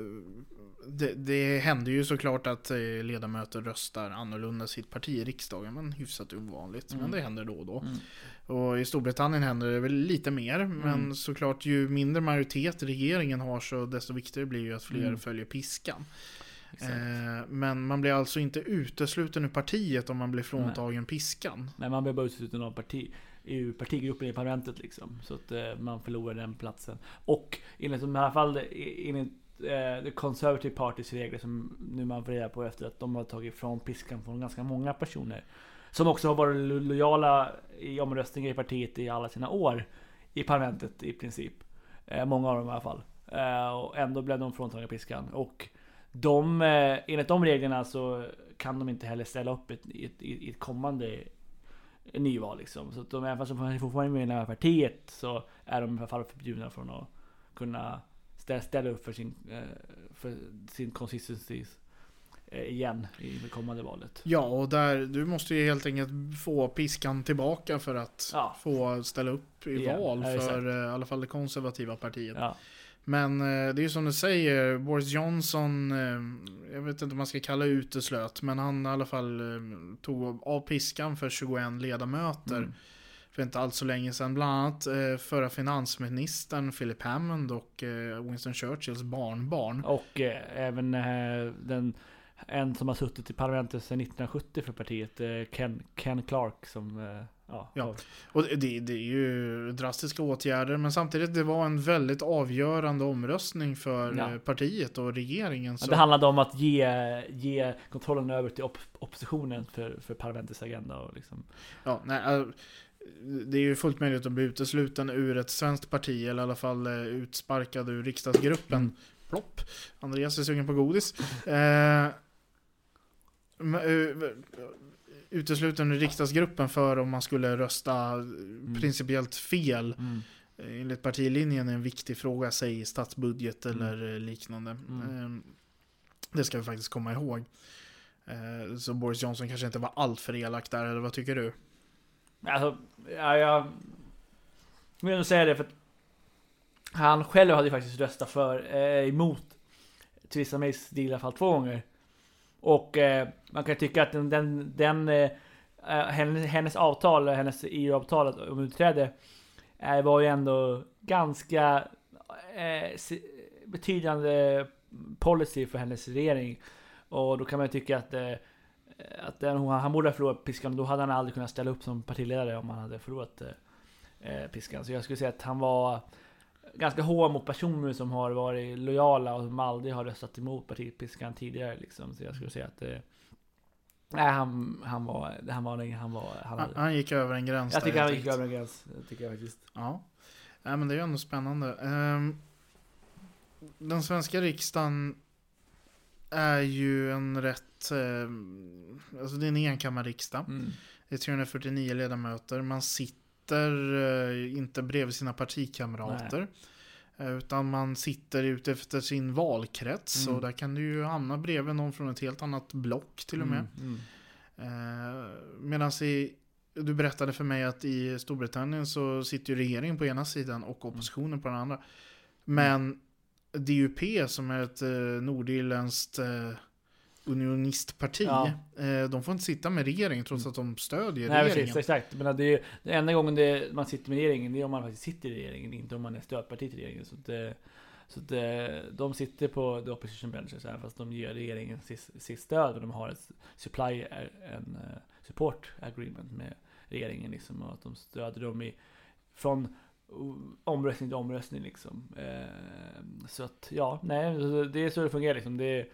det, det händer ju såklart att eh, ledamöter röstar annorlunda sitt parti i riksdagen. Men hyfsat ovanligt. Men Mm. det händer då och då. Mm. Och i Storbritannien händer det väl lite mer. Men Mm. såklart ju mindre majoritet regeringen har så desto viktigare blir ju att fler Mm. följer piskan. Eh, men man blir alltså inte utesluten ur partiet om man blir fråntagen piskan. Men man blir bara utesluten av parti, ur partigruppen i parlamentet liksom. Så att eh, man förlorar den platsen. Och enligt i alla fall eh, enligt eh, The Conservative Partys regler som nu man får reda på efter att de har tagit ifrån piskan från ganska många personer. Som också har varit lo- lojala i omröstningar i partiet i alla sina år. I parlamentet i princip. Eh, många av dem i alla fall. Eh, och ändå blev de fråntagna piskan. Och de, eh, enligt de reglerna så kan de inte heller ställa upp ett, ett, ett, i ett kommande nyval liksom. Så att de, även fast de fortfarande är med i partiet så är de i alla fall förbjudna från att kunna ställa, ställa upp för sin, eh, för sin consistency eh, igen i det kommande valet. Ja, och där, du måste ju helt enkelt få piskan tillbaka för att Ja. få ställa upp i Ja, val för eh, i alla fall det konservativa partiet. Ja. Men eh, det är ju som du säger, Boris Johnson, eh, jag vet inte om man ska kalla uteslöt, men han i alla fall eh, tog av piskan för 21 ledamöter Mm. för inte alls så länge sedan. Bland annat eh, förra finansministern Philip Hammond och eh, Winston Churchills barnbarn. Och eh, även den en som har suttit i parlamentet sedan 1970 för partiet, eh, Ken, Ken Clark som eh, ja, Ja. Och det, det är ju drastiska åtgärder, men samtidigt det var en väldigt avgörande omröstning för Ja. eh, partiet och regeringen. Så, Det handlade om att ge, ge kontrollen över till op oppositionen för, för parlamentets agenda och liksom. ja, nej, det är ju fullt möjligt att bli utesluten ur ett svenskt parti, eller i alla fall utsparkad ur riksdagsgruppen. Mm. Plopp. Andreas är sugen på godis. Eh, utesluten ur riksdagsgruppen för om man skulle rösta principiellt fel Mm. enligt partilinjen är en viktig fråga, säg statsbudget Mm. eller eh, liknande. Mm. Ehm, Det ska vi faktiskt komma ihåg. Eh, Så Boris Johnson kanske inte var allt för elak där, eller vad tycker du? Alltså, ja, jag vill ändå säga det för att han själv hade ju faktiskt röstat för, eh, emot Theresa Mays deal i alla fall två gånger. Och eh, man kan tycka att den, den, den eh, eh hennes, hennes avtal, hennes EU-avtal om utträde, eh, var ju ändå ganska eh, betydande policy för hennes regering. Och då kan man ju tycka att eh, att den, han borde ha förlorat piskan då hade han aldrig kunnat ställa upp som partiledare om han hade förlorat eh, eh piskan. Så jag skulle säga att han var ganska hård mot personer som har varit lojala och som aldrig har röstat emot partipiskan tidigare. Liksom. Så jag skulle säga att eh, Nej, han, han var, han var, han var, han, Han, han gick över en gräns Jag tycker han gick över en gräns. Det tycker jag faktiskt. Ja. Nej, men det är ju ändå spännande. Ehm, den svenska riksdagen är ju en rätt... ehm, alltså det är en enkammarriksdag. Mm. Det är 349 ledamöter. Man sitter eh, inte bredvid sina partikamrater. eh, Utan man sitter ute efter sin valkrets. Mm. Och där kan du ju hamna bredvid någon från ett helt annat block till och med. Mm. Eh, Medan i, du berättade för mig att i Storbritannien så sitter ju regeringen på ena sidan och oppositionen på den andra. Men DUP som är ett eh, nordirländskt eh, unionistparti, Ja. eh, de får inte sitta med regeringen trots att de stödjer Nej regeringen. precis, exakt. Men det är ju, det enda gången det, man sitter med regeringen, det är om man faktiskt sitter i regeringen, inte om man är stödparti till regeringen. Så att, det- så att det- de sitter på the opposition benches här, fast de ger regeringen sitt, stöd och de har ett supply, en eh, support agreement med regeringen liksom. Och att de stöder dem i, från omröstning till omröstning liksom. Eh, Så att ja, nej, det är så det fungerar liksom. Det är, eh,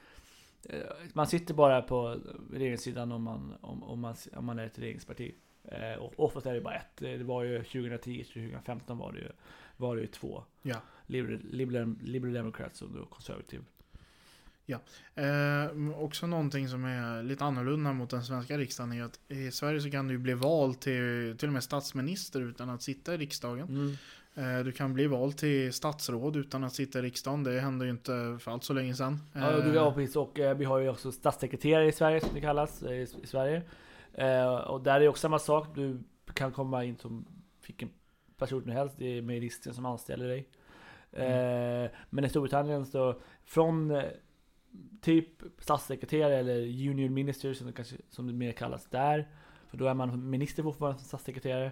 man sitter bara på regeringssidan om man, om, om man, om man är ett regeringsparti. Eh, och oftast är det bara ett. Det var ju 2010 till 2015 var det ju, var det ju två. Ja. Liberal, Liberal, Liberal Democrats och då Conservative. Eh, också någonting som är lite annorlunda mot den svenska riksdagen är att i Sverige så kan du bli vald till till och med statsminister utan att sitta i riksdagen. Mm. Eh, Du kan bli vald till statsråd utan att sitta i riksdagen. Det hände ju inte för allt så länge sedan. Ja, du, Eh, precis. Och eh, vi har ju också statssekreterare i Sverige som det kallas i, Sverige. Och där är det också samma sak. Du kan komma in som vilken person som helst. Det är ministern som anställer dig. Eh, men i Storbritannien så från typ statssekreterare eller junior minister som det, kanske, som det mer kallas där. För då är man minister fortfarande som statssekreterare.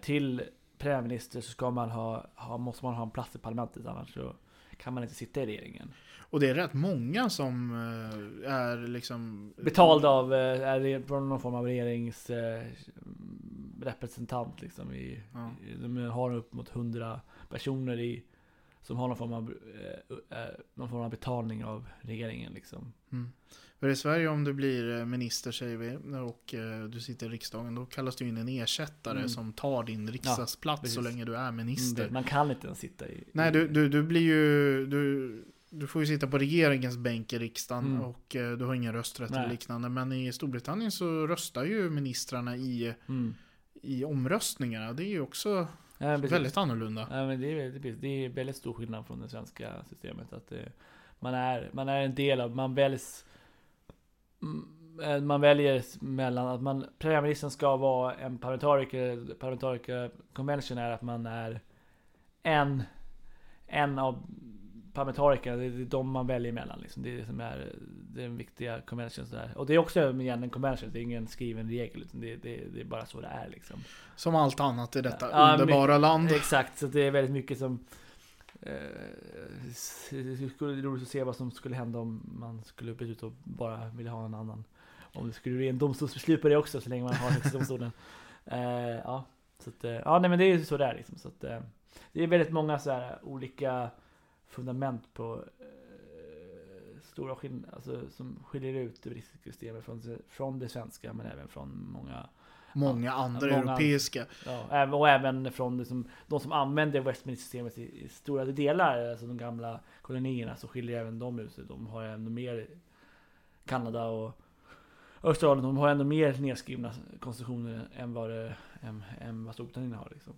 Till premiärminister så ska man ha, ha, måste man ha en plats i parlamentet annars så kan man inte sitta i regeringen. Och det är rätt många som eh, är liksom... Betald av, eh, är från någon form av regeringsrepresentant eh, liksom i, Ja. De har upp mot 100 personer i Som har någon form av Någon form av betalning av regeringen liksom Mm. För i Sverige om du blir eh, minister säger vi och eh, du sitter i riksdagen då kallas du in en ersättare Mm. som tar din riksdagsplats precis. så länge du är minister. Mm, Man kan inte ens sitta i Nej, du, du, du blir ju... Du, du får ju sitta på regeringens bänk i riksdagen Mm. och eh, du har ingen rösträtt eller liknande. Men i Storbritannien så röstar ju ministrarna i, mm. i omröstningarna. Det är ju också Ja, väldigt annorlunda. Ja, men det, är, det är väldigt stor skillnad från det svenska systemet. Att det, man, är, man är en del av, man väljs mm, eh, man väljer mellan att man, premiärministern ska vara en parlamentariker, parlamentariker convention är att man är en, en av parlamentarikerna, det är de man väljer mellan liksom. Det är det som är den viktiga convention där. Och det är också igen en convention, det är ingen skriven regel utan det, det, det är bara så det är liksom. Som allt annat i detta Ja, underbara land. Exakt, så det är väldigt mycket som Det skulle roligt att se vad som skulle hända om man skulle besluta att bara vilja ha en annan? Om det skulle bli en domstolsbeslut på det också så länge man har högsta domstolen. Eh, Ja, så att, eh, ja nej men det är ju så det är liksom så att eh, Det är väldigt många så här olika fundament på eh, stora skillnader, alltså som skiljer ut det brittiska systemet från, från det svenska men även från många Många andra många- europeiska. Ja, och även från liksom, de som använder Westminster-systemet i, i stora delar, alltså de gamla kolonierna, så skiljer även de ut sig. De har ändå mer Kanada och Australien, de har ändå mer nedskrivna konstitutioner än vad, det, än, än vad Storbritannien har. Liksom.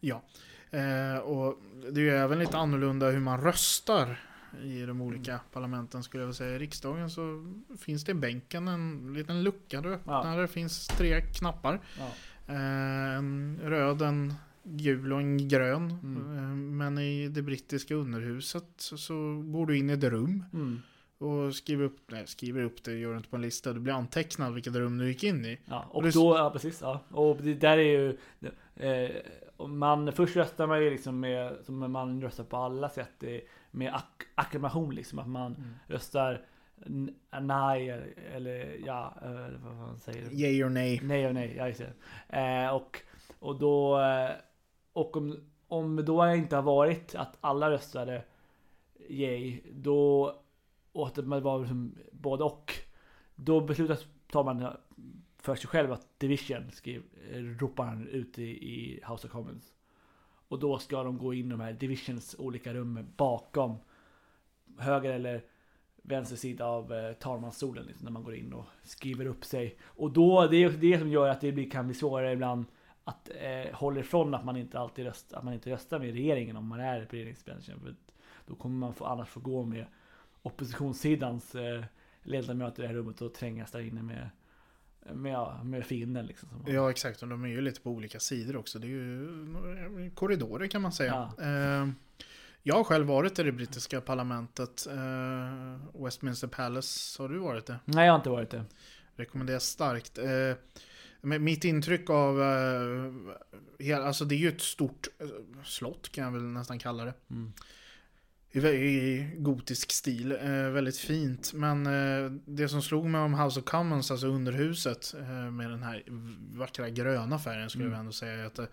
Ja. Eh, och det är ju även lite annorlunda hur man röstar i de olika parlamenten skulle jag vilja säga. I riksdagen så finns det i bänken en liten lucka du öppnar. Det finns tre knappar. Ja. Eh, en röd, en gul och en grön. Mm. Eh, men i det brittiska underhuset så, så går du in i ett rum Mm. och skriver upp, nej, skriver upp det, gör du inte på en lista. Du blir antecknad vilket rum du gick in i. Ja, Och och det- då, ja precis. Ja. Och det där är ju... Eh, man, först röstar man ju liksom med, som man röstar på alla sätt, eh, med ak- acklamation liksom. Att man Mm. röstar nej eller ja, eh, vad man säger. Yay or nej. Nej och nej, ja just det. Eh, och, och då, eh, och om, om då inte har varit att alla röstade yay, då, och att det var liksom både och. Då beslutas, tar man för sig själv att division, skriv, eh, ropar han ut i, i House of Commons. Och då ska de gå in i de här divisions olika rum bakom höger eller vänster sida av eh, talmansstolen liksom, när man går in och skriver upp sig. Och då, det är det som gör att det blir, kan bli svårare ibland att eh, hålla ifrån att man inte alltid röstar, att man inte röstar med regeringen om man är på regeringsbänken. För då kommer man få, annars få gå med oppositionssidans eh, ledamöter i det här rummet och trängas där inne med med, med fienden liksom. Som Ja exakt, och de är ju lite på olika sidor också. Det är ju korridorer kan man säga. Ja. Eh, jag har själv varit i det brittiska parlamentet. Eh, Westminster Palace, har du varit det? Nej, jag har inte varit det. Rekommenderas starkt. Eh, mitt intryck av... Eh, alltså det är ju ett stort eh, slott kan jag väl nästan kalla det. Mm. I, gotisk stil. Eh, väldigt fint. Men eh, det som slog mig om House of Commons, alltså underhuset eh, med den här vackra gröna färgen skulle Mm. jag ändå säga. Att, eh,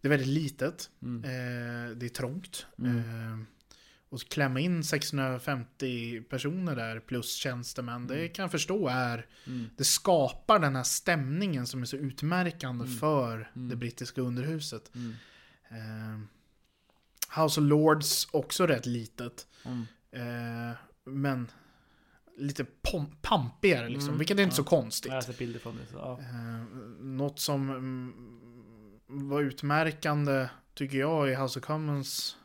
det är väldigt litet. Mm. Eh, det är trångt. Mm. Eh, och klämma in 650 personer där plus tjänstemän, det Mm. kan jag förstå är Mm. det skapar den här stämningen som är så utmärkande Mm. för det brittiska underhuset. House of Lords också rätt litet. Mm. Eh, men lite pampigare liksom, Mm. vilket är inte Ja. så konstigt. Jag bilder från det. Så, ja. Eh, något som mm, var utmärkande tycker jag i House of Commons.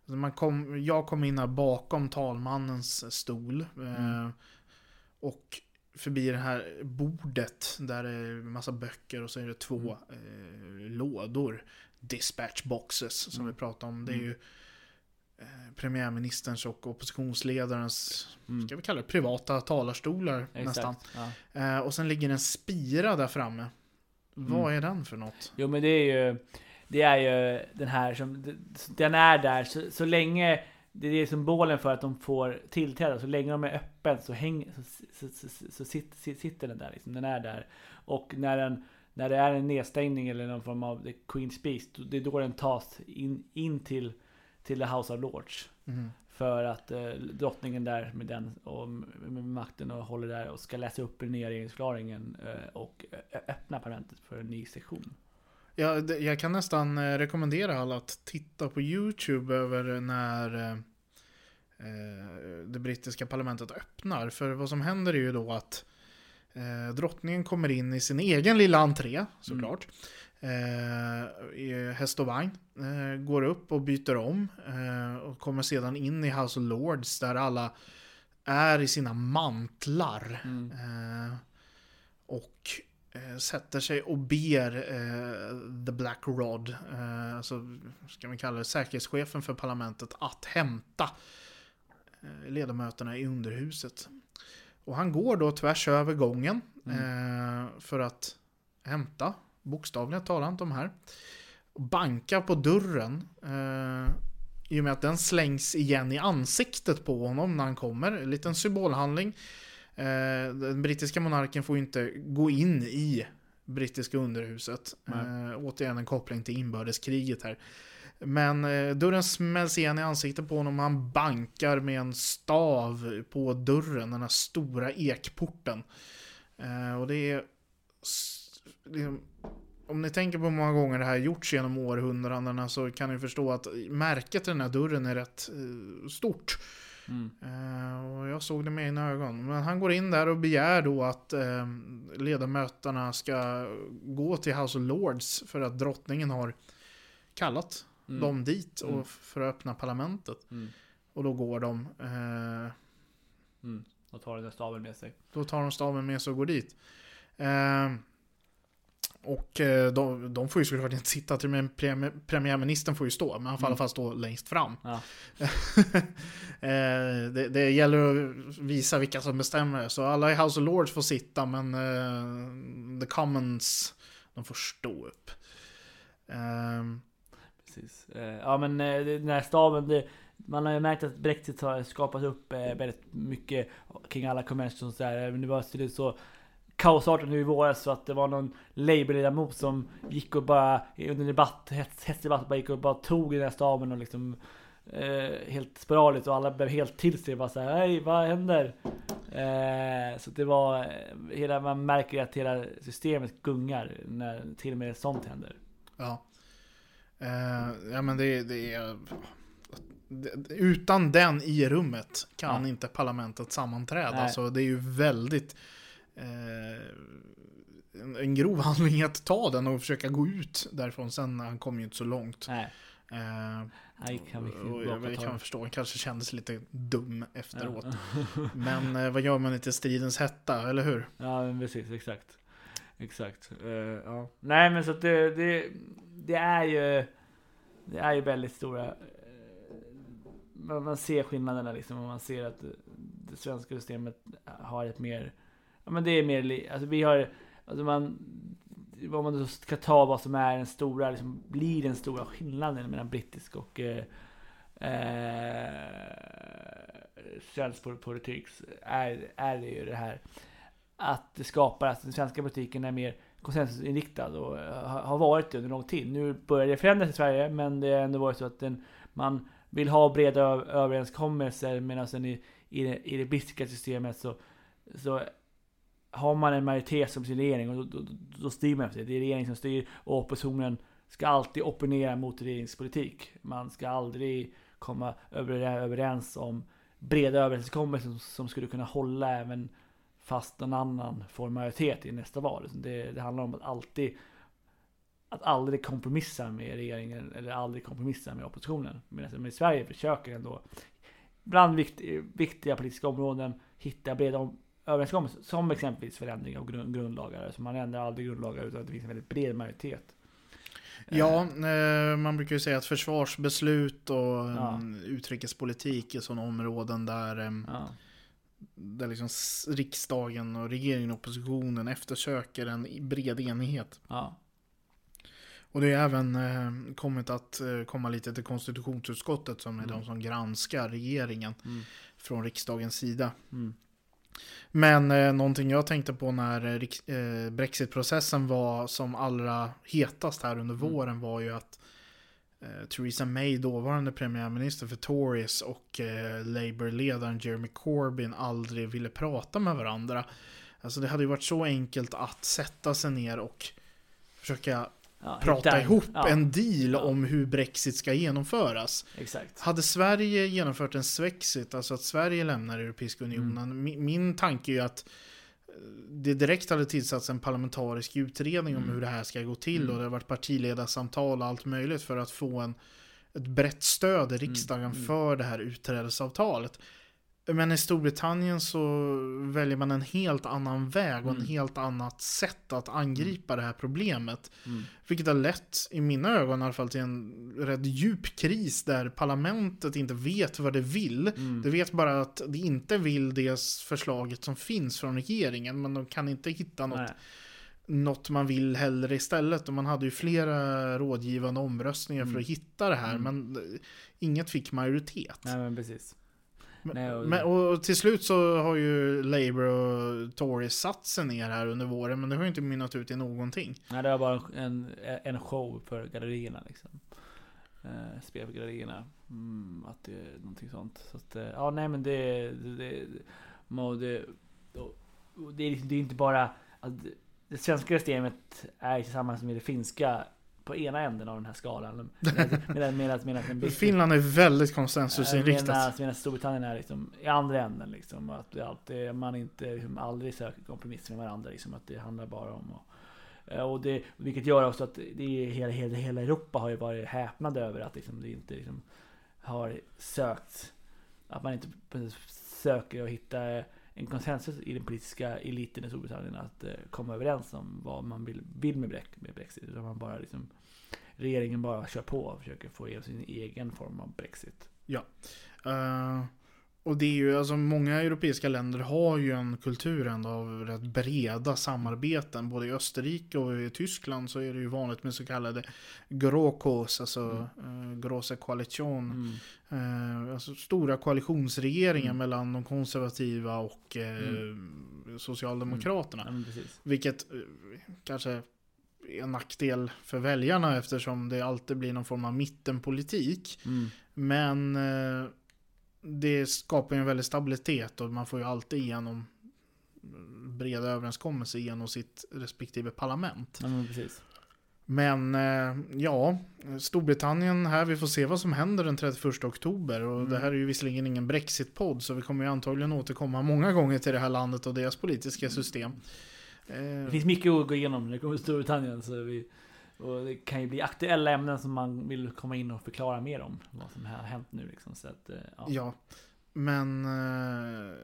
Alltså man kom, jag kom in här bakom talmannens stol. eh, Mm. Och förbi det här bordet där det är massa böcker och så är det två Mm. eh, lådor. Dispatch boxes som Mm. vi pratade om. Det är Mm. ju eh, premiärministerns och oppositionsledarens, Mm. ska vi kalla det, privata talarstolar nästan. Exakt. Ja. Eh, och sen ligger en spira där framme. Vad Mm. är den för något? Jo men det är ju Det är ju den här som Den är där så, så länge Det är symbolen för att de får tillträde Så länge de är öppen så, häng, så, så, så, sitter den där liksom. Den är där Och när den När det är en nedstängning eller någon form av the Queen's Beast Det är då den tas in, in till Till the House of Lords Mhm. För att eh, drottningen där med den och med, makten och håller där och ska läsa upp den nya regeringsförklaringen eh, och ö- öppna parlamentet för en ny session. Ja, jag kan nästan eh, rekommendera alla att titta på YouTube över när eh, eh, det brittiska parlamentet öppnar. För vad som händer är ju då att eh, drottningen kommer in i sin egen lilla entré, såklart. Eh, I häst och vagn. Eh, går upp och byter om. Eh, och kommer sedan in i House of Lords där alla är i sina mantlar. Mm. Eh, och eh, sätter sig och ber eh, The Black Rod, eh, alltså ska vi kalla det säkerhetschefen för parlamentet, att hämta eh, ledamöterna i underhuset. Och han går då tvärs över gången eh, för att hämta, bokstavligen talat de här, bankar på dörren. Eh, I och med att den slängs igen i ansiktet på honom när han kommer. En liten symbolhandling. Eh, den brittiska monarken får ju inte gå in i brittiska underhuset. Eh, återigen en koppling till inbördeskriget här. Men eh, dörren smälls igen i ansiktet på honom han bankar med en stav på dörren, den här stora ekporten. Eh, och det är... om ni tänker på hur många gånger det här gjorts genom århundradena så kan ni förstå att märket i den här dörren är rätt eh, stort. Mm. Och jag såg det med egna ögon. Men han går in där och begär då att eh, ledamöterna ska gå till House of Lords för att drottningen har kallat Mm. dem dit och Mm. för att öppna parlamentet. Mm. Och då går de. Eh, Mm. Och tar där staven med sig. då tar de staven med sig och går dit. Eh, och eh, de, de får ju såklart inte sitta till men premi- premiärministern får ju stå. Men han får i alla Mm. fall stå längst fram. Ja. eh, det, det gäller att visa vilka som bestämmer. Så alla i House of Lords får sitta men eh, The Commons de får stå upp. Ehm, Precis. Eh, Ja men eh, den här staven, det, man har ju märkt att Brexit har skapat upp eh, väldigt mycket kring alla conventions och sådär. Eh, men det var så, så kaosartat nu i våras så att det var någon Labour-ledamot som gick och bara under debatt, hets, hetsdebatt, bara gick och bara tog i den här staven och liksom eh, helt sporadiskt och alla blev helt till sig. Bara såhär, hej vad händer? Eh, så det var, eh, hela, man märker att hela systemet gungar när till och med sånt händer. Ja. Eh, ja men det, det är... Utan den i rummet kan Ja. inte parlamentet sammanträda. Nej. Så det är ju väldigt... Eh, en, en grov handling att ta den och försöka gå ut därifrån. Sen han kom ju inte så långt. Nej, Eh, gick han och jag, jag kan förstå, han kanske kändes lite dum efteråt. Ja. Men eh, vad gör man inte i stridens hetta, eller hur? Ja men precis, exakt. Exakt. Uh, ja. Nej men så att det, det, det är ju Det är ju väldigt stora eh, man, ser skillnaderna liksom och man ser att det, svenska systemet har ett mer Ja men det är mer, alltså vi har Alltså man om man då ska ta vad som är den stora, liksom, blir den stora skillnaden mellan brittisk och eh, eh, svensk politik är, är det ju det här att det skapar, att den svenska politiken är mer konsensusinriktad och eh, har varit det under lång tid. Nu börjar det förändras i Sverige, men det har ändå varit så att den, man vill ha breda överenskommelser medan sen i, i, det, i det brittiska systemet så, så har man en majoritet som sin regering och då, då, då styr man efter det. Det är regeringen som styr och oppositionen ska alltid opponera mot regeringspolitik. Man ska aldrig komma överens om breda överenskommelser som skulle kunna hålla även fast någon annan får majoritet i nästa val. Det, det handlar om att alltid att aldrig kompromissa med regeringen eller aldrig kompromissa med oppositionen. Medan i Sverige försöker ändå bland vikt, viktiga politiska områden hitta breda om, överenskommelser. Som exempelvis förändring av grund, grundlagar. Så man ändrar aldrig grundlagar utan att det finns en väldigt bred majoritet. Ja, eh, man brukar ju säga att försvarsbeslut och Ja. mm, utrikespolitik är sådana områden där, Ja. Där liksom riksdagen och regeringen och oppositionen eftersöker en bred enighet. Ja. Och det är även eh, kommit att eh, komma lite till konstitutionsutskottet som är Mm. de som granskar regeringen Mm. från riksdagens sida. Mm. Men eh, någonting jag tänkte på när eh, eh, Brexit-processen var som allra hetast här under Mm. våren var ju att eh, Theresa May, dåvarande premiärminister för Tories och eh, Labour-ledaren Jeremy Corbyn aldrig ville prata med varandra. Alltså det hade ju varit så enkelt att sätta sig ner och försöka Ja, prata hitta en- ihop ja, en deal Ja. om hur Brexit ska genomföras. Exakt. Hade Sverige genomfört en Swexit, alltså att Sverige lämnar Europeiska Unionen, Mm. min, min tanke är ju att det direkt hade tillsatts en parlamentarisk utredning om Mm. hur det här ska gå till Mm. och det har varit partiledarsamtal och allt möjligt för att få en, ett brett stöd i riksdagen Mm. för det här utträdesavtalet. Men i Storbritannien så väljer man en helt annan väg och en Mm. helt annat sätt att angripa det här problemet. Mm. Vilket har lett, i mina ögon i alla fall, till en rätt djup kris där parlamentet inte vet vad det vill. Mm. Det vet bara att det inte vill det förslaget som finns från regeringen, men de kan inte hitta något, Nej. något man vill heller istället. Och man hade ju flera rådgivande omröstningar för Mm. att hitta det här, Mm. men inget fick majoritet. Nej men precis. Men, Nej, och- men, och till slut så har ju Labour och Tories satt sig ner här under våren, men det har ju inte mynnat ut i någonting. Nej, det var bara en, en show för gallerierna liksom. Eh, spel för gallerierna. Mm, att det är någonting sånt. Så att, eh, ja nej men det... det, det, det, det, är, liksom- det är inte bara... Att det svenska systemet är tillsammans med det finska på ena änden av den här skalan. Medan, medan, medan, medan Finland är väldigt konsensusinriktat. Medan, medan Storbritannien är liksom i andra änden liksom. Att alltid, man inte, liksom, aldrig söker kompromiss med varandra liksom. Att det handlar bara om att, eh, och det, vilket gör också att det är hela, hela, hela Europa har ju varit häpnade över att liksom, det inte liksom, har sökt att man inte söker att hitta en konsensus i den politiska eliten i Storbritannien att eh, komma överens om vad man vill, vill med, Brex- med Brexit. Utan man bara liksom, regeringen bara kör på och försöker få igenom sin egen form av Brexit. Eh, och det är ju, alltså många europeiska länder har ju en kultur ändå av rätt breda samarbeten. Både i Österrike och i Tyskland så är det ju vanligt med så kallade GROKOS, alltså mm. eh, Große Koalition. Mm. Eh, alltså stora koalitionsregeringar Mm. mellan de konservativa och eh, Socialdemokraterna. Ja, men precis. Vilket eh, kanske är en nackdel för väljarna eftersom det alltid blir någon form av mittenpolitik. Mm. Men eh, det skapar ju en väldig stabilitet och man får ju alltid igenom breda överenskommelser genom sitt respektive parlament. Ja, men. Men eh, ja, Storbritannien här, vi får se vad som händer den 31 oktober. Och Mm. det här är ju visserligen ingen Brexit-podd så vi kommer ju antagligen återkomma många gånger till det här landet och deras politiska system. Det Eh, finns mycket att gå igenom när det kommer till Storbritannien. Så vi, och det kan ju bli aktuella ämnen som man vill komma in och förklara mer om. Vad som har hänt nu liksom. Så att, eh, ja. Ja, men eh,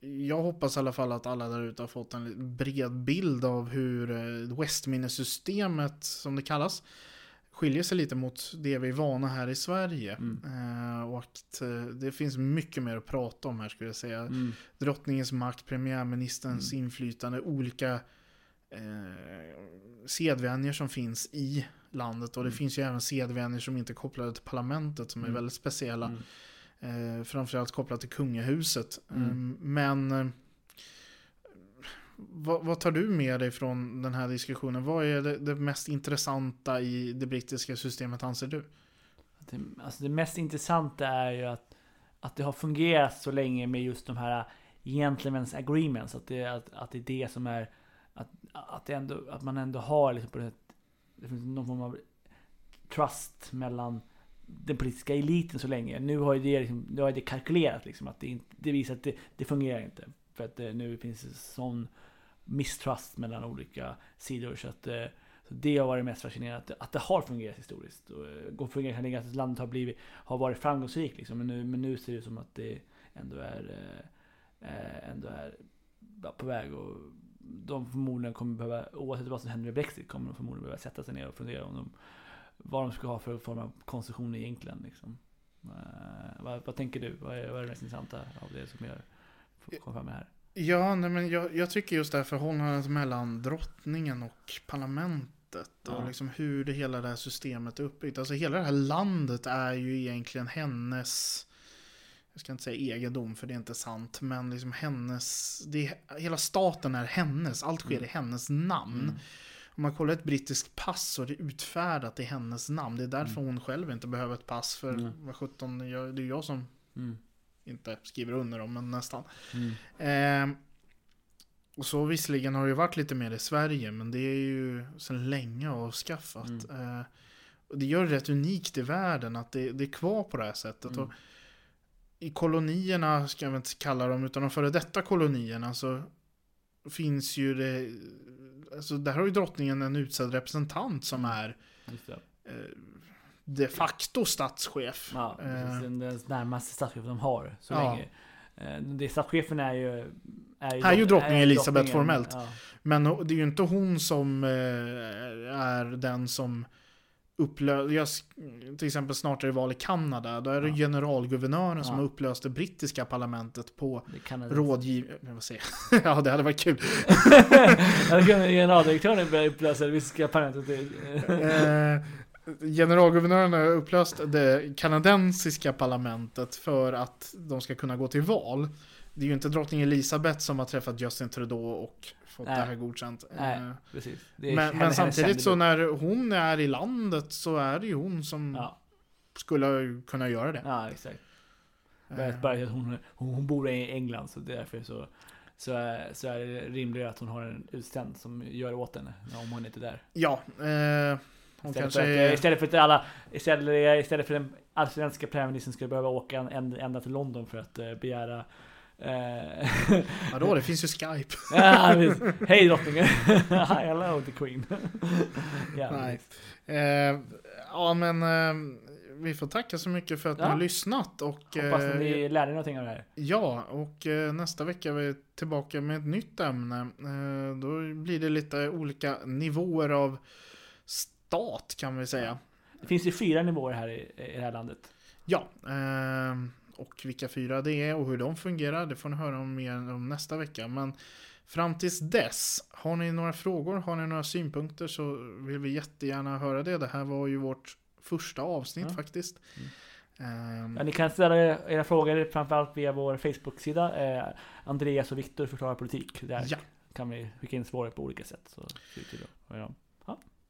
jag hoppas i alla fall att alla där ute har fått en bred bild av hur eh, Westminster-systemet, som det kallas, skiljer sig lite mot det vi är vana här i Sverige. Mm. Eh, och att eh, det finns mycket mer att prata om här skulle jag säga. Mm. Drottningens makt, premiärministerns Mm. inflytande, olika eh, sedvänjor som finns i landet. Och det Mm. finns ju även sedvänjor som inte är kopplade till parlamentet som är Mm. väldigt speciella. Mm. Eh, framförallt kopplat till kungahuset. Mm. Eh, men eh, vad, vad tar du med dig från den här diskussionen? Vad är det, det mest intressanta i det brittiska systemet anser du? Det, alltså det mest intressanta är ju att, att det har fungerat så länge med just de här gentlemen's agreements. Att det, att, att det är det som är att, att, det ändå, att man ändå har liksom på det, det finns någon form av trust mellan den politiska eliten så länge. Nu har ju det, liksom, nu har det kalkylerat liksom att det, inte, det visar att det, det fungerar inte. För att det, nu finns det sån misstrust mellan olika sidor. Så att eh, så det har varit mest fascinerande, att det, att det har fungerat historiskt. Och eh, fungerar kan att landet har, blivit, har varit framgångsrikt. Liksom. Men, nu, men nu ser det ut som att det ändå är, eh, ändå är på väg. att de förmodligen kommer behöva, oavsett vad som händer med Brexit, kommer de förmodligen behöva sätta sig ner och fundera om de, vad de ska ha för form av konstitution egentligen. Liksom. Eh, vad, vad tänker du? Vad är, vad är det mest intressanta av det som jag kom fram med här? Ja, nej, men jag, jag tycker just det här förhållandet mellan drottningen och parlamentet. Ja. Och liksom hur det hela det här systemet är uppbyggt. Alltså hela det här landet är ju egentligen hennes, jag ska inte säga egendom för det är inte sant, men liksom hennes, det, är- hela staten är hennes, allt sker Mm. i hennes namn. Mm. Om man kollar ett brittiskt pass så är det utfärdat i hennes namn. Det är därför hon själv inte behöver ett pass. För Mm. vad 17, jag, det är jag som Mm. inte skriver under dem, men nästan. Mm. Eh, och så visserligen har det ju varit lite mer i Sverige, men det är ju sedan länge avskaffat. Mm. Eh, och det gör det rätt unikt i världen att det, det är kvar på det här sättet. Mm. Och I kolonierna, ska jag inte kalla dem, utan de före detta kolonierna så finns ju det... Alltså där har ju drottningen en utsedd representant som Mm. är eh, de facto statschef. Ja, Eh, precis. Den, den närmaste statschefen de har så Ja. länge. Eh, Det statschefen är ju... Är ju, Är ju drottning Elisabeth formellt. Ja. Men det är ju inte hon som eh, är den som upplöser, till exempel snart är det val i Kanada, då är det Ja. generalguvernören som Ja. har upplöst det brittiska parlamentet på rådgiv... Vad säger jag? ja, det hade varit kul. Generaldirektören börja upplösa det ryska parlamentet. Eh, generalguvernören har upplöst det kanadensiska parlamentet för att de ska kunna gå till val. Det är ju inte drottning Elisabeth som har träffat Justin Trudeau och fått Nej. det här godkänt. Nej, Eh, precis. Men, henne- men hennes samtidigt så när hon är i landet så är det ju hon som Ja, skulle kunna göra det. ja exakt. Eh, Bara, att hon, hon, hon bor i England så därför så, så, är, så är det rimligare att hon har en utständ som gör åt henne om hon inte är där. Ja, eh, hon Istället kanske för, att, är, istället för att alla, istället, istället för den allsvenska premiärministern skulle behöva åka ända till London för att eh, begära Vadå, det finns ju Skype. ja. Hej drottningen! Hi, hello the queen! ja, Nej. Eh, ja, men eh, vi får tacka så mycket för att ni Ja. har lyssnat. Och, Hoppas eh, ni lärde er någonting av det här. Ja, och eh, nästa vecka är vi tillbaka med ett nytt ämne. Eh, då blir det lite olika nivåer av stat kan vi säga. Det finns ju fyra nivåer här i, i det här landet. Ja, eh, och vilka fyra det är och hur de fungerar, det får ni höra om mer om nästa vecka. Men fram tills dess, har ni några frågor, har ni några synpunkter så vill vi jättegärna höra det. Det här var ju vårt första avsnitt Ja. faktiskt. Ehm, Ja, ni kan ställa era frågor framförallt via vår Facebook-sida. Eh, Andreas och Viktor förklarar politik. Där Ja. kan vi skicka in svaren på olika sätt. Så om.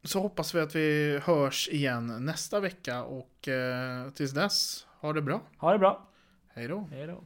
Så hoppas vi att vi hörs igen nästa vecka och eh, tills dess, ha det bra. Ha det bra. Hej då. Hej då.